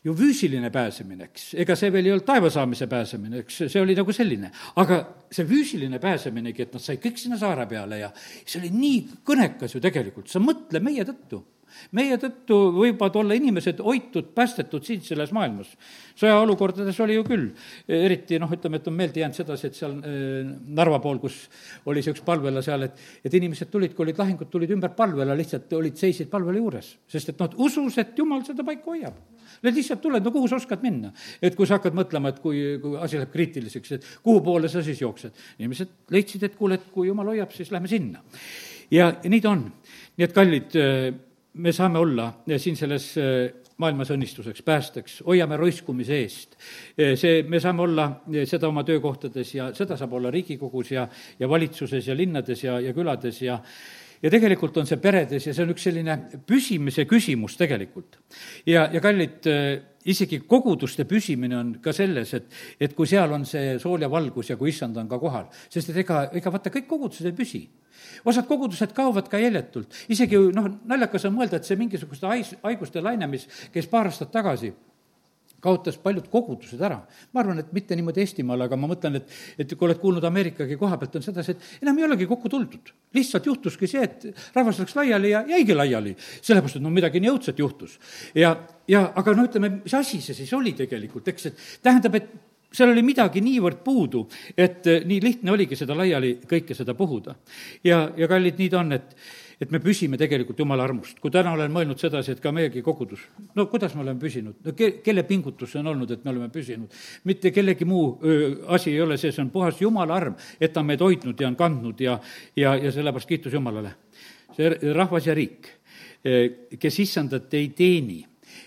ju füüsiline pääsemine, eks, ega see veel ei olnud taeva saamise pääsemine, eks, see oli nagu selline. aga see füüsiline pääseminegi, et nad said kõik sinna saare peale ja see oli nii kõnekas ju tegelikult, sa mõtle meie tõttu meie tõttu võivad olla inimesed hoitud, päästetud siin selles maailmas. sõjaolukordades oli ju küll, eriti noh, ütleme, et on meelde jäänud sedasi, et seal äh, Narva pool, kus oli see üks palvela seal, et, et inimesed tulid, kui olid lahingud, tulid ümber palvela, lihtsalt olid, seisid palvela juures. sest et nad usus, et jumal seda paika hoiab. Need lihtsalt tuled, no kuhu sa oskad minna? et kui sa hakkad mõtlema, et kui, kui asi läheb kriitiliseks, et kuhu poole sa siis jooksed. inimesed leidsid, et kuule, et kui jumal hoiab, siis lähme sinna. ja nii ta on. nii et kallid äh, me saame olla siin selles äh, maailmas õnnistuseks, päästeks, hoiame roiskumise eest. Äh, see, me saame olla seda oma töökohtades ja seda saab olla Riigikogus ja, ja valitsuses ja linnades ja, ja külades ja ja tegelikult on see peredes ja see on üks selline püsimise küsimus tegelikult. ja, ja kallid, isegi koguduste püsimine on ka selles, et, et kui seal on see sool ja valgus ja kui issand on ka kohal, sest et ega, ega vaata, kõik kogudused ei püsi osad kogudused kaovad ka jäljetult. isegi noh, naljakas on mõelda, et see mingisuguste hais-, haiguste laine, mis käis paar aastat tagasi, kaotas paljud kogudused ära. ma arvan, et mitte niimoodi Eestimaal, aga ma mõtlen, et, et kui oled kuulnud Ameerikagi koha pealt, on sedasi, et enam ei olegi kokku tuldud. lihtsalt juhtuski see, et rahvas läks laiali ja jäigi laiali, sellepärast et no midagi nii õudset juhtus. ja, ja aga no ütleme, mis asi see siis oli tegelikult, eks, et tähendab, et seal oli midagi niivõrd puudu, et eh, nii lihtne oligi seda laiali kõike seda puhuda. ja, ja kallid, nii ta on, et, et me püsime tegelikult Jumala armust. kui täna olen mõelnud sedasi, et ka meiegi kogudus, no kuidas me oleme püsinud, no ke-, kelle pingutus see on olnud, et me oleme püsinud? mitte kellegi muu öö, asi ei ole see, see on puhas Jumala arm, et ta on meid hoidnud ja on kandnud ja, ja, ja sellepärast kiitus Jumalale. see rahvas ja riik, kes issandat ei teeni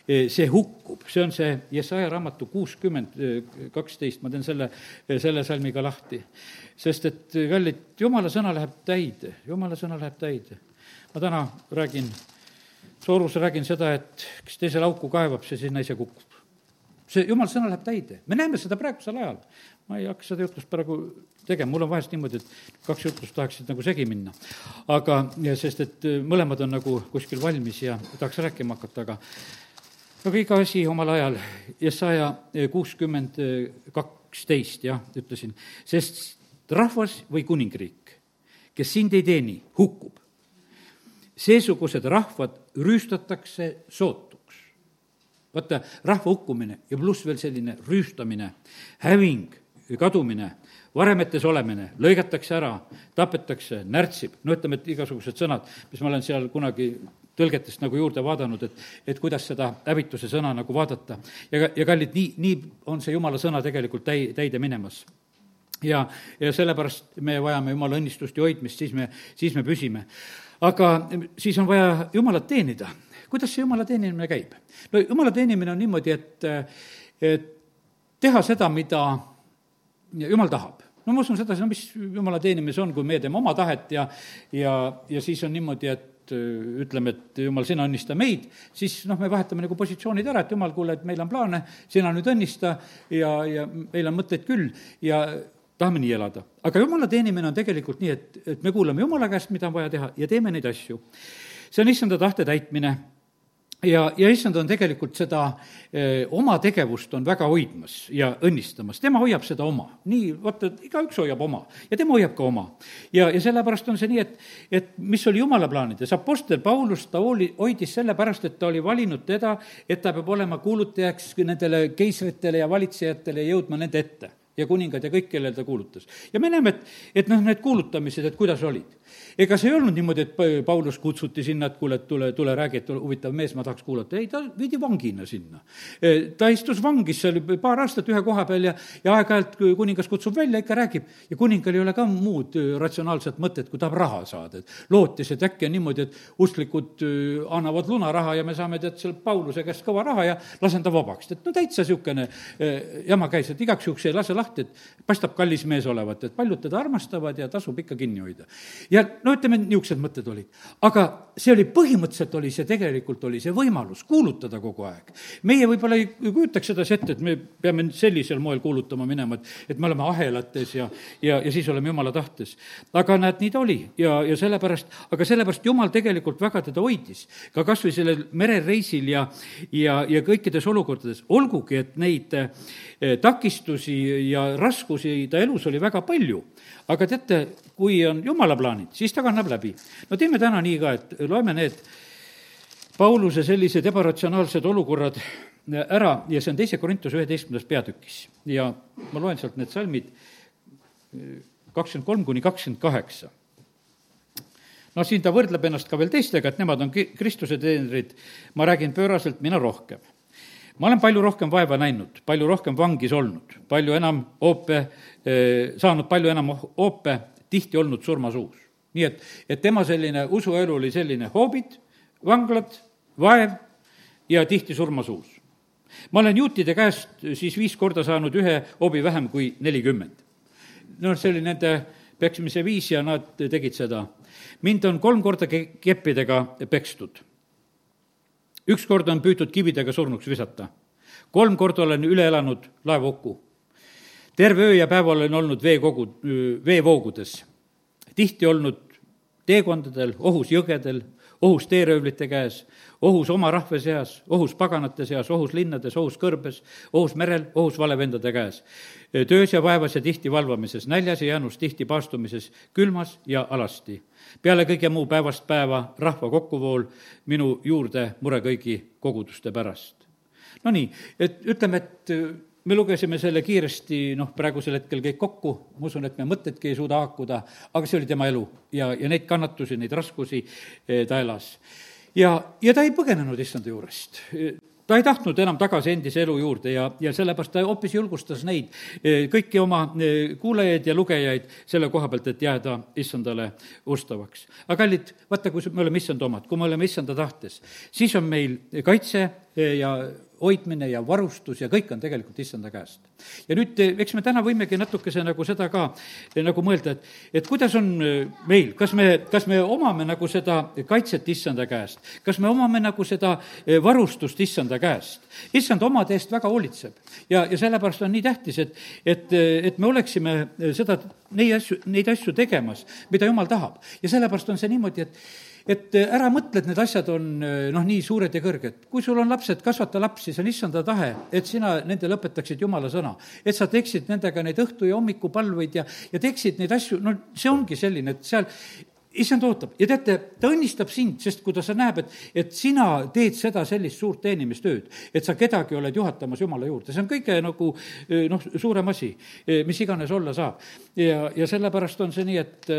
Eh, see hukkub, see on see Jesaja raamatu kuuskümmend eh, kaksteist, ma teen selle, selle salmiga lahti. sest et kallid, jumala sõna läheb täide, jumala sõna läheb täide. Ma täna räägin, Soorus räägin seda, et kes teisele auku kaevab, see sinna ise kukub. see jumala sõna läheb täide, me näeme seda praegusel ajal. ma ei hakka seda jutlust praegu tegema, mul on vahest niimoodi, et kaks jutlust tahaksid nagu segi minna. aga, sest et mõlemad on nagu kuskil valmis ja tahaks rääkima hakata, aga aga iga asi omal ajal, Jesaja kuuskümmend kaksteist, jah, ütlesin, sest rahvas või kuningriik, kes sind ei teeni, hukkub. Seesugused rahvad rüüstatakse sootuks. vaata, rahva hukkumine ja pluss veel selline rüüstamine, häving, kadumine, varemetes olemine, lõigatakse ära, tapetakse, närtsib, no ütleme, et igasugused sõnad, mis ma olen seal kunagi tõlgetest nagu juurde vaadanud, et, et kuidas seda hävituse sõna nagu vaadata. ja, ja kallid, nii, nii on see jumala sõna tegelikult täi-, täide minemas. ja, ja sellepärast me vajame jumala õnnistust ja hoidmist, siis me, siis me püsime. Aga siis on vaja jumalat teenida. kuidas see jumala teenimine käib? no jumala teenimine on niimoodi, et, et teha seda, mida jumal tahab no ma usun sedasi, no mis jumala teenimis on, kui meie teeme oma tahet ja, ja, ja siis on niimoodi, et Äh, ütleme, et jumal, sina õnnista meid, siis noh, me vahetame nagu positsioonid ära, et jumal, kuule, et meil on plaane, sina nüüd õnnista ja, ja meil on mõtteid küll ja tahame nii elada. aga jumala teenimine on tegelikult nii, et, et me kuulame jumala käest, mida on vaja teha ja teeme neid asju. see on issanda tahte täitmine ja, ja issand on tegelikult seda eh, oma tegevust on väga hoidmas ja õnnistamas, tema hoiab seda oma. nii, vaata, igaüks hoiab oma ja tema hoiab ka oma. ja, ja sellepärast on see nii, et, et mis oli jumala plaanides, Apostel Paulus, ta hooli, hoidis sellepärast, et ta oli valinud teda, et ta peab olema kuulutajaks nendele keisritele ja valitsejatele ja jõudma nende ette ja kuningad ja kõik, kellele ta kuulutas. ja me näeme, et, et noh, need kuulutamised, et kuidas olid ega see ei olnud niimoodi, et Paulus kutsuti sinna, et kuule, tule, tule räägi, et huvitav mees, ma tahaks kuulata, ei, ta viidi vangina sinna. E, ta istus vangis seal paar aastat ühe koha peal ja, ja aeg-ajalt kuningas kutsub välja, ikka räägib. ja kuningal ei ole ka muud ratsionaalset mõtet, kui tahab raha saada, et lootis, et äkki on niimoodi, et usklikud annavad lunaraha ja me saame tead seal Pauluse käest kõva raha ja lasen ta vabaks, et no täitsa niisugune jama käis, et igaks juhuks ei lase lahti lahti, et paistab kallis mees olevat, et paljud teda armastavad ja tasub ikka kinni hoida. ja no ütleme, niisugused mõtted olid. aga see oli, põhimõtteliselt oli see tegelikult, oli see võimalus kuulutada kogu aeg. meie võib-olla ei kujutaks sedasi ette, et me peame sellisel moel kuulutama minema, et, et me oleme ahelates ja, ja, ja siis oleme jumala tahtes. aga näed, nii ta oli ja, ja sellepärast, aga sellepärast jumal tegelikult väga teda hoidis. ka kas või sellel merereisil ja, ja, ja kõikides olukordades, olgugi et neid eh, takistusi ja raskusi ta elus oli väga palju. aga teate, kui on jumala plaanid, siis ta kannab läbi. no teeme täna nii ka, et loeme need Pauluse sellised ebaratsionaalsed olukorrad ära ja see on teise Korintuse üheteistkümnendas peatükis ja ma loen sealt need salmid eh, kakskümmend kolm kuni kakskümmend kaheksa noh, siin ta võrdleb ennast ka veel teistega, et nemad on Kristuse teenrid, ma räägin pööraselt, mina rohkem. Ma olen palju rohkem vaeva näinud, palju rohkem vangis olnud, palju enam hoope, eh, saanud palju enam hoope, tihti olnud surmasuus. nii et, et tema selline usuelu oli selline hoobid, vanglad, vaev ja tihti surmasuus. ma olen juutide käest siis viis korda saanud ühe hoobi vähem kui nelikümmend. noh, see oli nende peksmise viis ja nad tegid seda mind on kolm korda ke-, keppidega pekstud. Üks kord on püütud kividega surnuks visata. kolm korda olen üle elanud laevahuku. terve öö ja päev olen olnud veekogu, veevoogudes. tihti olnud teekondadel, ohus jõgedel, ohus teeröövlite käes, ohus oma rahva seas, ohus paganate seas, ohus linnades, ohus kõrbes, ohus merel, ohus valevendade käes. töös ja vaevas ja tihti valvamises, näljas ja janus, tihti paastumises, külmas ja alasti. Peale kõige muu päevast päeva rahva kokkuvool minu juurde mure kõigi koguduste pärast. Nonii, et ütleme, et me lugesime selle kiiresti, noh, praegusel hetkel kõik kokku, ma usun, et me mõtedki ei suuda haakuda, aga see oli tema elu ja, ja neid kannatusi, neid raskusi eh, ta elas. ja, ja ta ei põgenenud issanda juurest ta ei tahtnud enam tagasi endise elu juurde ja, ja sellepärast ta hoopis julgustas neid, eh, kõiki oma eh, kuulajaid ja lugejaid selle koha pealt, et jääda issandale ustavaks. aga kallid, vaata, kui me oleme issanda omad, kui me oleme issanda tahtes, siis on meil kaitse ja hoidmine ja varustus ja kõik on tegelikult issanda käest. ja nüüd, eh, eks me täna võimegi natukese nagu seda ka eh, nagu mõelda, et, et kuidas on eh, meil, kas me, kas me omame nagu seda kaitset issanda käest, kas me omame nagu seda varustust issanda käest. issand omade eest väga hoolitseb ja, ja sellepärast on nii tähtis, et, et, et me oleksime seda, neid asju, neid asju tegemas, mida jumal tahab. ja sellepärast on see niimoodi, et et äh, ära mõtle, et need asjad on äh, noh, nii suured ja kõrged. kui sul on lapsed, kasvata lapsi, see on issanda tahe, et sina nendele õpetaksid jumala sõna. et sa teeksid nendega neid õhtu- ja hommikupalveid ja, ja teeksid neid asju, no see ongi selline, et seal issand ootab ja teate, ta õnnistab sind, sest kui ta, sa näeb, et, et sina teed seda sellist suurt teenimistööd, et sa kedagi oled juhatamas Jumala juurde, see on kõige nagu äh, noh, suurem asi, mis iganes olla saab. ja, ja sellepärast on see nii, et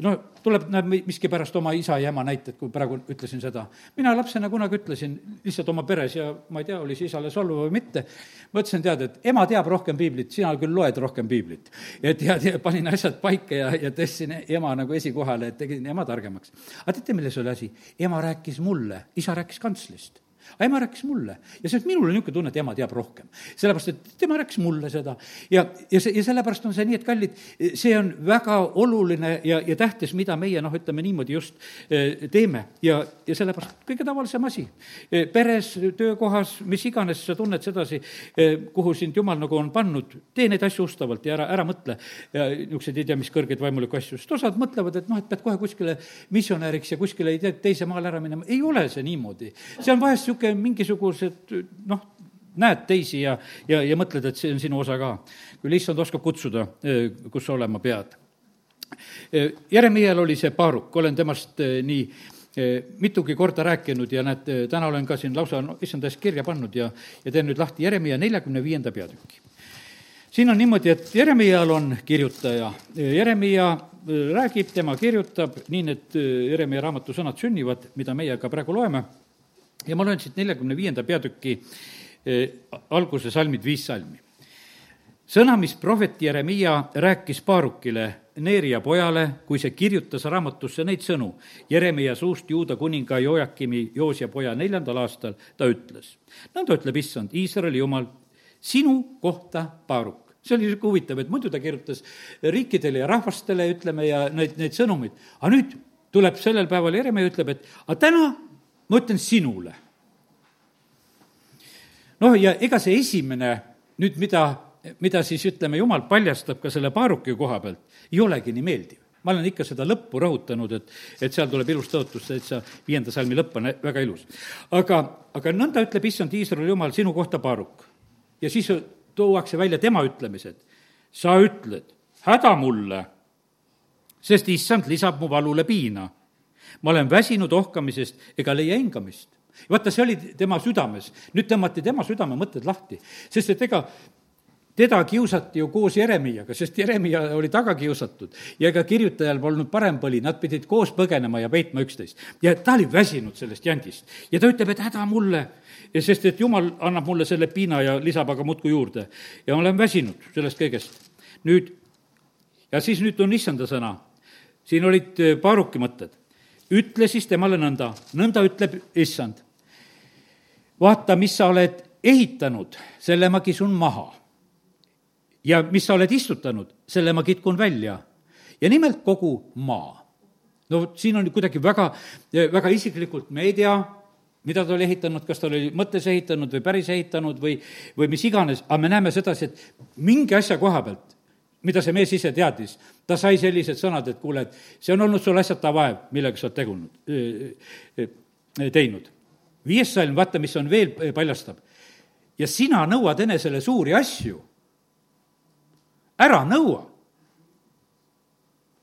no tuleb, näeb miskipärast oma isa ja ema näited, kui praegu ütlesin seda. mina lapsena kunagi ütlesin lihtsalt oma peres ja ma ei tea, oli see isale solvav või mitte, ma ütlesin, tead, et ema teab rohkem piiblit, sina küll loed rohkem piiblit. et ja, ja panin asjad paika ja, ja tõstsin ema nagu esikohale, et tegin ema targemaks. aga teate, milles oli asi? ema rääkis mulle, isa rääkis kantslist aga ema rääkis mulle ja see, minul on niisugune tunne, et ema teab rohkem. sellepärast, et tema rääkis mulle seda ja, ja see, ja sellepärast on see nii, et kallid, see on väga oluline ja, ja tähtis, mida meie noh, ütleme niimoodi just eh, teeme ja, ja sellepärast kõige tavalisem asi. Eh, peres, töökohas, mis iganes sa tunned sedasi, eh, kuhu sind jumal nagu on pannud, tee neid asju ustavalt ja ära, ära mõtle niisuguseid ei tea mis kõrgeid vaimulikke asju, sest osad mõtlevad, et noh, et pead kohe kuskile missionäriks ja kuskile ei tea, teise maale ära minema, ei ole see niimoodi. see on vahest niisugune mingisugused noh, näed teisi ja, ja, ja mõtled, et see on sinu osa ka. küll issand oskab kutsuda, eh, kus sa olema pead. Eh, Jeremial oli see paaruk, olen temast eh, nii mitugi korda rääkinud ja näed, täna olen ka siin lausa no, issand eest kirja pannud ja, ja teen nüüd lahti Jeremia neljakümne viienda peatüki. siin on niimoodi, et Jeremial on kirjutaja, Jeremia räägib, tema kirjutab, nii need Jeremia raamatu sõnad sünnivad, mida meie ka praegu loeme ja ma loen siit neljakümne viienda peatüki eh, alguse salmid, viis salmi. sõna, mis prohvet Jeremiia rääkis Paarukile, Neeria pojale, kui see kirjutas raamatusse neid sõnu Jeremiia suust Juuda kuninga Joakimi Joosia poja neljandal aastal, ta ütles. nõnda ütleb issand, Iisraeli jumal, sinu kohta, Paaruk, see oli niisugune huvitav, et muidu ta kirjutas riikidele ja rahvastele, ütleme, ja neid, neid sõnumeid, aga nüüd tuleb sellel päeval Jeremia ütleb, et aga täna ma ütlen sinule. noh, ja ega see esimene nüüd, mida, mida siis ütleme, jumal paljastab ka selle paaruki koha pealt, ei olegi nii meeldiv ma olen ikka seda lõppu rõhutanud, et, et seal tuleb ilus tõotus, täitsa viienda salmi lõpp on väga ilus. aga, aga nõnda ütleb issand Iisraeli jumal sinu kohta paaruk. ja siis tuuakse välja tema ütlemised. sa ütled, häda mulle, sest issand lisab mu valule piina. Ma olen väsinud ohkamisest ega leia hingamist vaata, see oli tema südames, nüüd tõmmati tema südamemõtted lahti, sest et ega teda kiusati ju koos Jeremiaga, sest Jeremia oli taga kiusatud ja ega kirjutajal polnud parem põli, nad pidid koos põgenema ja peitma üksteist. ja ta oli väsinud sellest jandist ja ta ütleb, et häda mulle, sest et jumal annab mulle selle piina ja lisab aga muudkui juurde. ja ma olen väsinud sellest kõigest. nüüd, ja siis nüüd on issanda sõna. siin olid äh, paaruki mõtted. Ütle siis temale nõnda, nõnda ütleb issand. vaata, mis sa oled ehitanud, selle ma kisun maha ja mis sa oled istutanud, selle ma kitkun välja. ja nimelt kogu maa. no siin on kuidagi väga, väga isiklikult, me ei tea, mida ta oli ehitanud, kas ta oli mõttes ehitanud või päris ehitanud või, või mis iganes, aga me näeme sedasi, et mingi asja koha pealt, mida see mees ise teadis, ta sai sellised sõnad, et kuule, et see on olnud sul asjata vaev, millega sa oled tegunud, teinud. viies salm, vaata, mis on veel, paljastab. ja sina nõuad enesele suuri asju ära nõua.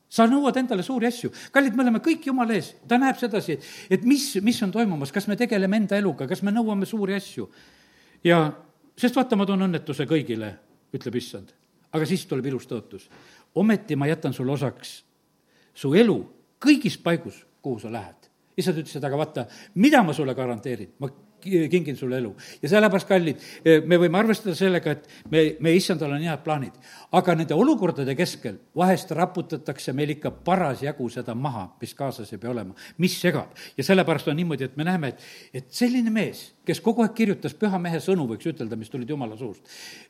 sa nõuad endale suuri asju. kallid, me oleme kõik Jumala ees, ta näeb sedasi, et, mis, mis on toimumas, kas me tegeleme enda eluga, kas me nõuame suuri asju. ja sest vaata, ma toon õnnetuse kõigile, ütleb issand. Aga siis tuleb ilus tõotus. ometi ma jätan sulle osaks su elu kõigis paigus, kuhu sa lähed. issand ütles, et aga vaata, mida ma sulle garanteerin, ma kingin sulle elu. ja sellepärast, kallid, eh, me võime arvestada sellega, et me, me issandal on head plaanid. aga nende olukordade keskel vahest raputatakse meil ikka parasjagu seda maha, mis kaasas ei pea olema, mis segab. ja sellepärast on niimoodi, et me näeme, et, et selline mees, kes kogu aeg kirjutas püha mehe sõnu, võiks ütelda, mis tulid jumala suust,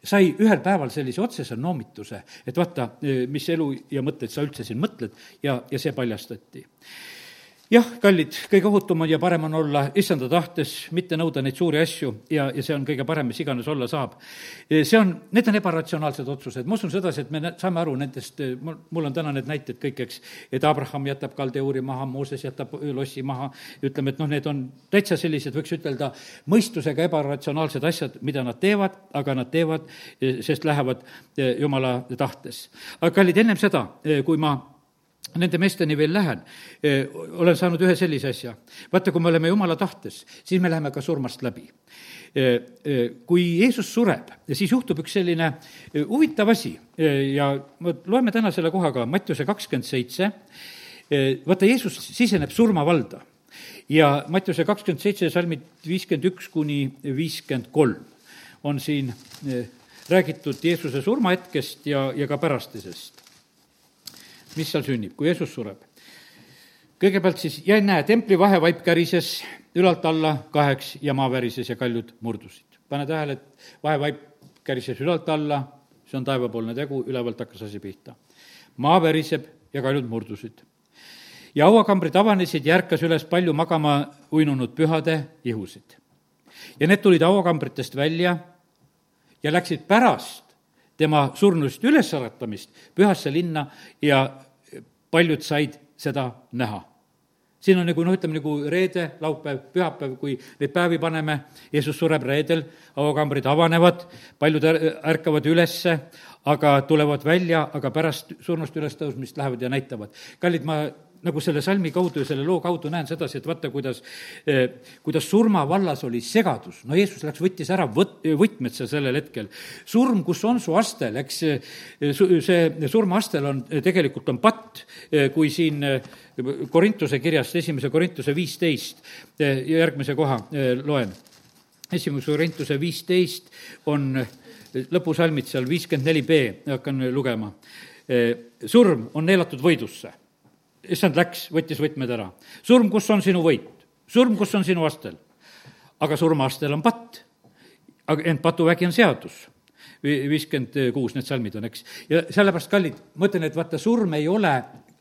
sai ühel päeval sellise otsese noomituse, et vaata, eh, mis elu ja mõtteid sa üldse siin mõtled ja, ja see paljastati jah, kallid, kõige ohutum on ja parem on olla issanda tahtes, mitte nõuda neid suuri asju ja, ja see on kõige parem, mis iganes olla saab. see on, need on ebaratsionaalsed otsused, ma usun sedasi, et me saame aru nendest, mul, mul on täna need näited kõik, eks, et Abraham jätab kaldeuri maha, Mooses jätab lossi maha, ütleme, et noh, need on täitsa sellised, võiks ütelda, mõistusega ebaratsionaalsed asjad, mida nad teevad, aga nad teevad, sest lähevad jumala tahtes. aga kallid, ennem seda, kui ma nende meesteni veel lähen, olen saanud ühe sellise asja. vaata, kui me oleme jumala tahtes, siis me läheme ka surmast läbi. Kui Jeesus sureb, siis juhtub üks selline huvitav asi. Ja loeme täna selle koha ka, Mattiuse kakskümmend seitse, vaata, Jeesus siseneb surmavalda. Ja Mattiuse kakskümmend seitse, salmid viiskümmend üks kuni viiskümmend kolm on siin räägitud Jeesuse surmahetkest ja, ja ka pärastisest mis seal sünnib, kui Jeesus sureb. kõigepealt siis, ja näe, templi vahevaip kärises ülalt alla kaheks ja maa värises ja kaljud murdusid. pane tähele, et vahevaip kärises ülalt alla, see on taevapoolne tegu, ülevalt hakkas asi pihta. maa väriseb ja kaljud murdusid. ja hauakambrid avanesid ja ärkas üles palju magama uinunud pühade ihusid. ja need tulid hauakambritest välja ja läksid pärast tema surnust ülesäratamist pühasse linna ja paljud said seda näha. siin on nagu noh, ütleme nagu reede, laupäev, pühapäev, kui neid päevi paneme, Jeesus sureb reedel, hauakambrid avanevad, paljud ärkavad ülesse, aga tulevad välja, aga pärast surnust ülestõusmist lähevad ja näitavad. kallid, ma nagu selle salmi kaudu ja selle loo kaudu näen sedasi, et vaata, kuidas, eh, kuidas surma vallas oli segadus. no Jeesus läks, võttis ära võt-, võtmed seal sellel hetkel. surm, kus on su aste, läks, eh, see surmaastel on, eh, tegelikult on patt, kui siin Korintuse kirjast, esimese Korintuse viisteist, järgmise koha loen. esimese Korintuse viisteist on lõpusalmid seal viiskümmend neli B, hakkan lugema. surm on neelatud võidusse issand läks, võttis võtmed ära. surm, kus on sinu võit? surm, kus on sinu astel? aga surmaastel on patt. aga ent patuvägi on seadus. viiskümmend kuus need salmid on, eks. ja sellepärast, kallid, ma ütlen, et vaata, surm ei ole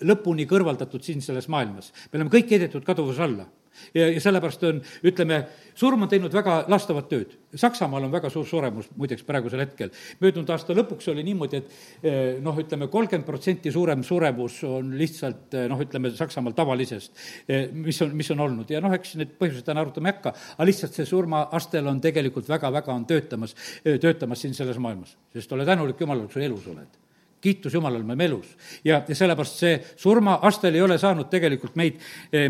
lõpuni kõrvaldatud siin selles maailmas. me oleme kõik heidetud kaduvuse alla ja, ja sellepärast on, ütleme, surm on teinud väga lastavat tööd. Saksamaal on väga suur suremus muideks praegusel hetkel. möödunud aasta lõpuks oli niimoodi, et eh, noh, ütleme kolmkümmend protsenti suurem suremus on lihtsalt eh, noh, ütleme Saksamaal tavalisest, eh, mis on, mis on olnud ja noh, eks need põhjused täna arutama ei hakka, aga lihtsalt see surmaastel on tegelikult väga-väga on töötamas, töötamas siin selles maailmas. sest ole tänulik Jumalale, kui sa elus oled kiitus Jumalale, me oleme elus. ja, ja sellepärast see surmaastel ei ole saanud tegelikult meid,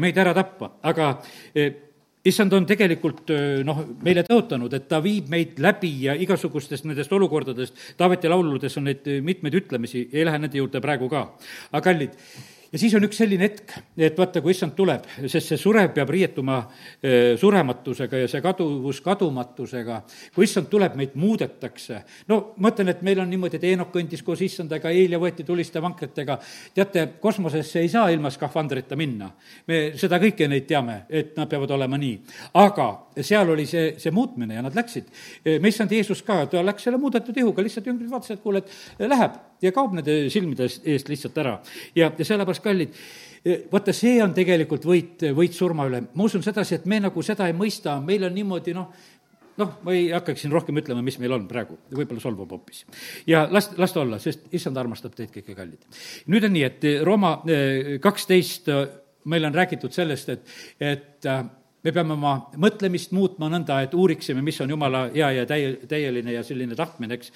meid ära tappa, aga eh, issand on tegelikult eh, noh, meile tõotanud, et ta viib meid läbi ja igasugustest nendest olukordadest, Taaveti lauludes on neid mitmeid ütlemisi, ei lähe nende juurde praegu ka. aga kallid, ja siis on üks selline hetk, et vaata, kui issand tuleb, sest see surev peab riietuma surematusega ja see kaduvus kadumatusega. kui issand tuleb, meid muudetakse. no ma ütlen, et meil on niimoodi, et Eenok kõndis koos issandaga, Eelia võeti tuliste vankritega. teate, kosmosesse ei saa ilma skafandrita minna. me seda kõike neid teame, et nad peavad olema nii. aga seal oli see, see muutmine ja nad läksid. Eh, me issand Jeesus ka, ta läks selle muudetud ihuga, lihtsalt jüngrid vaatasid, et kuule, et läheb ja kaob nende silmide eest lihtsalt ära. ja, ja sellepärast kallid, vaata, see on tegelikult võit, võit surma üle. ma usun sedasi, et me nagu seda ei mõista, meil on niimoodi noh, noh, ma ei hakkaks siin rohkem ütlema, mis meil on praegu, võib-olla solvab hoopis. ja las, las ta olla, sest issand armastab teid kõiki kallid. nüüd on nii, et Rooma e, kaksteist meil on räägitud sellest, et, et me peame oma mõtlemist muutma nõnda, et uuriksime, mis on jumala hea ja täie, täieline ja selline tahtmine, eks,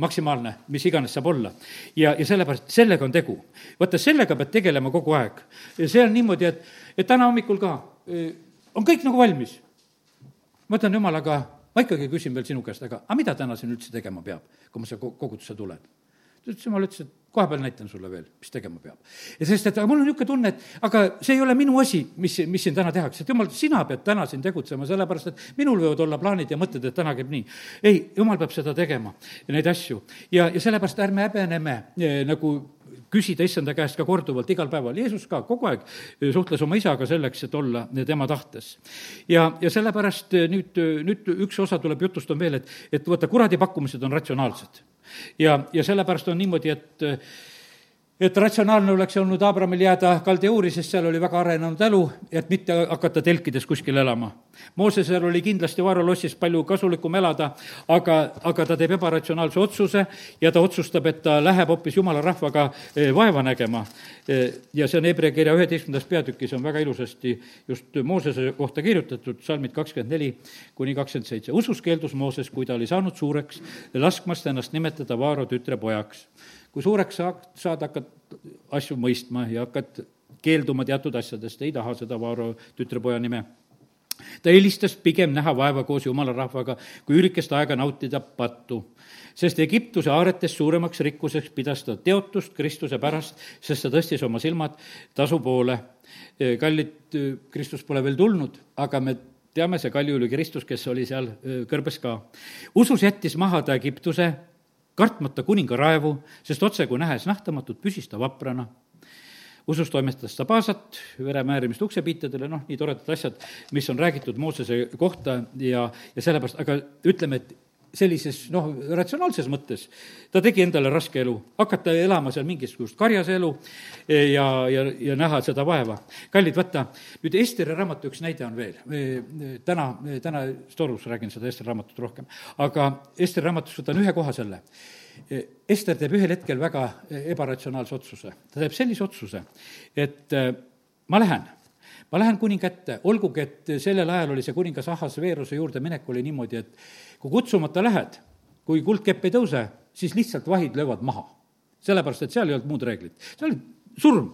maksimaalne, mis iganes saab olla. ja, ja sellepärast, sellega on tegu. vaata, sellega pead tegelema kogu aeg. ja see on niimoodi, et, et täna hommikul ka eh, on kõik nagu valmis. ma ütlen jumalaga, ma ikkagi küsin veel sinu käest, aga, aga mida täna siin üldse tegema peab, kui ma siia kogudusse tulen? Ütles, jumal ütles, et kohapeal näitan sulle veel, mis tegema peab. ja sest, et aga mul on niisugune tunne, et aga see ei ole minu asi, mis, mis siin täna tehakse, et jumal, sina pead täna siin tegutsema, sellepärast et minul võivad olla plaanid ja mõtted, et täna käib nii. ei, jumal peab seda tegema, neid asju. ja, ja sellepärast ärme häbeneme eh, nagu küsida issanda käest ka korduvalt igal päeval, Jeesus ka kogu aeg suhtles oma isaga selleks, et olla tema tahtes. ja, ja sellepärast nüüd, nüüd üks osa tuleb jutust on veel, et, et vaata, kuradi pakkumised on ratsionaalsed ja, ja sellepärast on niimoodi, et et ratsionaalne oleks olnud Abramil jääda Kaldeuuri, sest seal oli väga arenenud elu, et mitte hakata telkides kuskil elama. Moosesel oli kindlasti Vaarolossis palju kasulikum elada, aga, aga ta teeb ebaratsionaalse otsuse ja ta otsustab, et ta läheb hoopis jumala rahvaga eh, vaeva nägema. Eh, ja see on Hebra kirja üheteistkümnendas peatükis, on väga ilusasti just Moosese kohta kirjutatud, salmid kakskümmend neli kuni kakskümmend seitse. usus keeldus Mooses, kui ta oli saanud suureks, laskmast ennast nimetada Vaaro tütre pojaks kui suureks saad, saad, hakkad asju mõistma ja hakkad keelduma teatud asjadest, ei taha seda Vaaro tütrepoja nime. ta eelistas pigem näha vaeva koos jumala rahvaga, kui üürikest aega nautida pattu. sest Egiptuse aaretes suuremaks rikkuseks pidas ta teotust Kristuse pärast, sest ta tõstis oma silmad tasu poole. kallid, Kristus pole veel tulnud, aga me teame, see kalju oli Kristus, kes oli seal kõrbes ka. usus jättis maha ta Egiptuse kartmata kuninga raevu, sest otsekui nähes nähtamatut, püsis ta vaprana. usus toimetas ta paasat, veremäärimist uksepiitadele, noh, nii toredad asjad, mis on räägitud Moosese kohta ja, ja sellepärast, aga ütleme, et sellises noh, ratsionaalses mõttes ta tegi endale raske elu, hakata elama seal mingisugust karjase elu ja, ja, ja näha seda vaeva. kallid, vaata, nüüd Esteri raamatu üks näide on veel. täna, täna Storus räägin seda Esteri raamatut rohkem, aga Esteri raamatus võtan ühe koha selle. Ester teeb ühel hetkel väga ebaratsionaalse otsuse. ta teeb sellise otsuse, et ma lähen ma lähen kuninga ette, olgugi et sellel ajal oli see kuningas Ahas Veeruse juurde minek oli niimoodi, et kui kutsumata lähed, kui kuldkepp ei tõuse, siis lihtsalt vahid löövad maha. sellepärast, et seal ei olnud muud reeglit, see oli surm.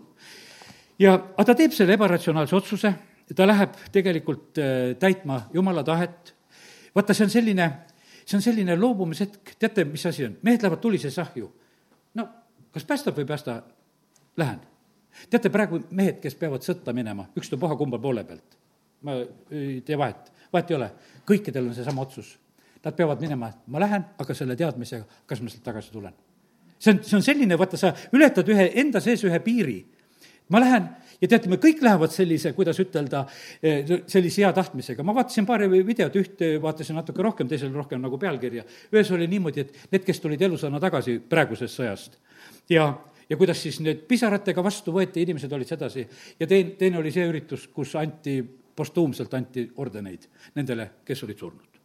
ja, aga ta teeb selle ebaratsionaalse otsuse, ta läheb tegelikult äh, täitma jumala tahet, vaata, see on selline, see on selline loobumishetk, teate, mis asi on, mehed lähevad tulises ahju. no kas päästab või ei päästa, lähen. teate, praegu mehed, kes peavad sõtta minema, ükstapuha kumba poole pealt, ma ei tee vahet, vahet ei ole, kõikidel on seesama otsus Nad peavad minema, et ma lähen, aga selle teadmisega, kas ma sealt tagasi tulen. see on, see on selline, vaata, sa ületad ühe, enda sees ühe piiri. ma lähen ja teate, me kõik lähevad sellise, kuidas ütelda, sellise hea tahtmisega. ma vaatasin paari videot, ühte vaatasin natuke rohkem, teisel rohkem nagu pealkirja. ühes oli niimoodi, et need, kes tulid elusana tagasi praegusest sõjast ja ja kuidas siis need pisaratega vastu võeti, inimesed olid sedasi. ja teine, teine oli see üritus, kus anti, postuumselt anti ordeneid nendele, kes olid surnud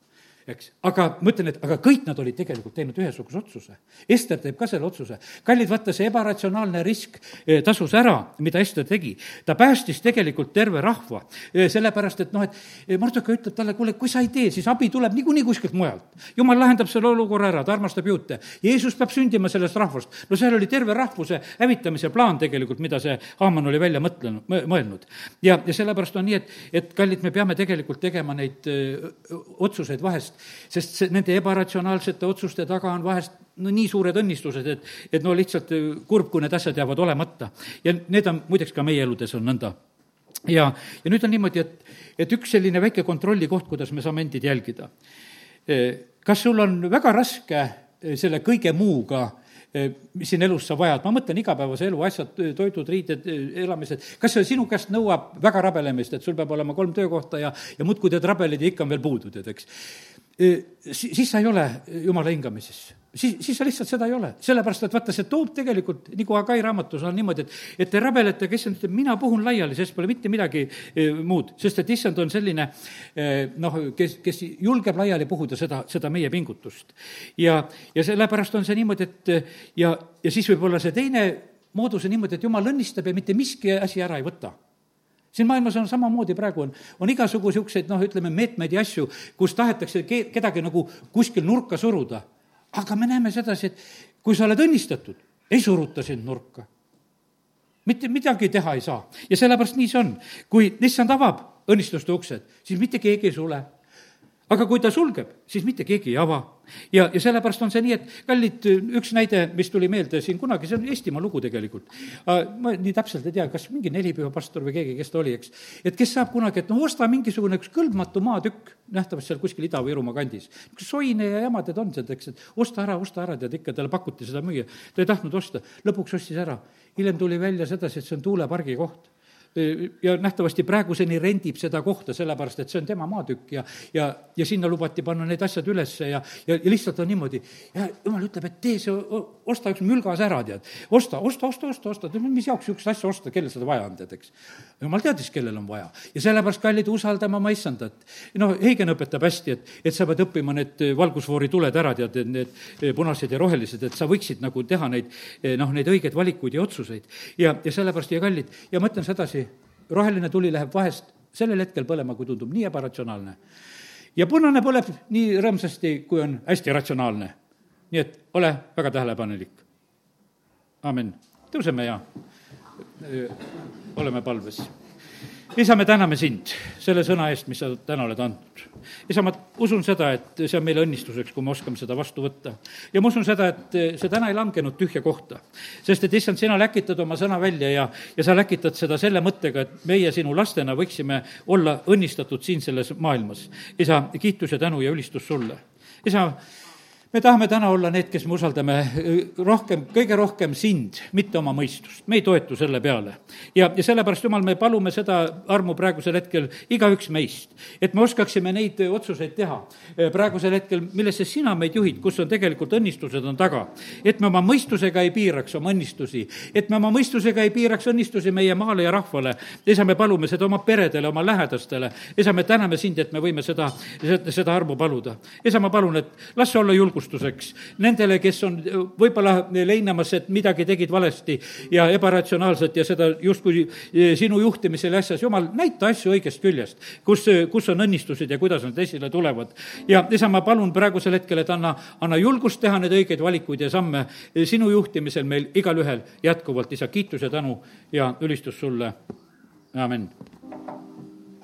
eks. aga ma ütlen, et aga kõik nad olid tegelikult teinud ühesuguse otsuse. Ester teeb ka selle otsuse. kallid, vaata, see ebaratsionaalne risk eh, tasus ära, mida Ester tegi. ta päästis tegelikult terve rahva, eh, sellepärast et noh, et eh, Marduka ütleb talle, kuule, kui sa ei tee, siis abi tuleb niikuinii kuskilt mujalt. jumal lahendab selle olukorra ära, ta armastab juute. Jeesus peab sündima sellest rahvast. no seal oli terve rahvuse hävitamise plaan tegelikult, mida see Haaman oli välja mõtlenud, mõelnud. ja, ja sellepärast on nii, et, et kallid, me peame tegelikult tegema neid öö, otsuseid vahest sest see, nende ebaratsionaalsete otsuste taga on vahest no nii suured õnnistused, et, et no lihtsalt äh, kurb, kui need asjad jäävad olemata. ja need on, muideks ka meie eludes on nõnda. ja, ja nüüd on niimoodi, et, et üks selline väike kontrollikoht, kuidas me saame endid jälgida. Äh, kas sul on väga raske äh, selle kõige muuga mis siin elus sa vajad, ma mõtlen igapäevase elu asjad, toidud, riided, elamised, kas see sinu käest nõuab väga rabelemist, et sul peab olema kolm töökohta ja, ja muudkui teed rabelid ja ikka on veel puudu, tead, eks siis sa ei ole jumala hingamises. siis, siis sa lihtsalt seda ei ole, sellepärast et vaata, see toob tegelikult, nagu Agai raamatus on niimoodi, et, et te rabelete, kes ütleb, mina puhun laiali, sest pole mitte midagi muud, sest et issand on selline noh, kes, kes julgeb laiali puhuda seda, seda meie pingutust. ja, ja sellepärast on see niimoodi, et ja, ja siis võib olla see teine moodus on niimoodi, et jumal õnnistab ja mitte miski asi ära ei võta siin maailmas on samamoodi praegu on, on igasugu niisuguseid noh, ütleme meetmeid ja asju, kus tahetakse ke-, kedagi nagu kuskil nurka suruda. aga me näeme sedasi, et kui sa oled õnnistatud, ei suruta sind nurka. mitte midagi teha ei saa ja sellepärast nii see on. kui issand avab õnnistuste uksed, siis mitte keegi ei sule aga kui ta sulgeb, siis mitte keegi ei ava. ja, ja sellepärast on see nii, et kallid, üks näide, mis tuli meelde siin kunagi, see on Eestimaa lugu tegelikult. ma nii täpselt ei tea, kas mingi nelipühapastor või keegi, kes ta oli, eks. et kes saab kunagi, et noh, osta mingisugune üks kõlbmatu maatükk, nähtavasti seal kuskil Ida-Virumaa kandis. soine ja jama tead on seal, eks, et osta ära, osta ära, tead ikka, talle pakuti seda müüa. ta ei tahtnud osta, lõpuks ostis ära. hiljem tuli välja sedasi, et see on tuulepargi koht ja nähtavasti praeguseni rendib seda kohta, sellepärast et see on tema maatükk ja, ja, ja sinna lubati panna need asjad ülesse ja, ja, ja lihtsalt on niimoodi. ja jumal ütleb, et tee see, osta üks mülgas ära, tead. osta, osta, osta, osta, osta, mis jaoks niisugust asja osta, kellel seda vaja on, tead, eks. jumal teadis, kellel on vaja. ja sellepärast, kallid, usaldama oma issandat. noh, Heigen õpetab hästi, et, et sa pead õppima need valgusfoori tuled ära, tead, need punased ja rohelised, et sa võiksid nagu teha neid, noh, neid õigeid valikuid ja otsuseid. ja, ja sellepärast, ja kallid, ja ma ütlen sedasi, roheline tuli läheb vahest sellel hetkel põlema, kui tundub nii ebaratsionaalne. ja punane põleb nii rõõmsasti, kui on hästi ratsionaalne. nii et ole väga tähelepanelik. amin. tõuseme ja öö, oleme palves isa, me täname sind selle sõna eest, mis sa täna oled andnud. isa, ma usun seda, et see on meile õnnistuseks, kui me oskame seda vastu võtta. ja ma usun seda, et see täna ei langenud tühja kohta. sest et issand, sina läkitad oma sõna välja ja, ja sa läkitad seda selle mõttega, et meie sinu lastena võiksime olla õnnistatud siin selles maailmas. isa, kiitus ja tänu ja ülistus sulle. isa, me tahame täna olla need, kes me usaldame rohkem, kõige rohkem sind, mitte oma mõistust. me ei toetu selle peale. ja, ja sellepärast, Jumal, me palume seda armu praegusel hetkel igaüks meist, et me oskaksime neid otsuseid teha praegusel hetkel, millesse sina meid juhid, kus on tegelikult õnnistused on taga. et me oma mõistusega ei piiraks oma õnnistusi, et me oma mõistusega ei piiraks õnnistusi meie maale ja rahvale. isa, me palume seda oma peredele, oma lähedastele. isa, me täname sind, et me võime seda, seda armu paluda. isa, ma palun, et las see olla julgus julgustuseks nendele, kes on võib-olla leinamas, et midagi tegid valesti ja ebaratsionaalselt ja seda justkui e, sinu juhtimisel ja asjas, jumal, näita asju õigest küljest, kus, kus on õnnistused ja kuidas nad esile tulevad. ja isa, ma palun praegusel hetkel, et anna, anna julgust teha neid õigeid valikuid ja samme sinu juhtimisel meil igalühel jätkuvalt, isa, kiitus ja tänu ja ülistus sulle, amin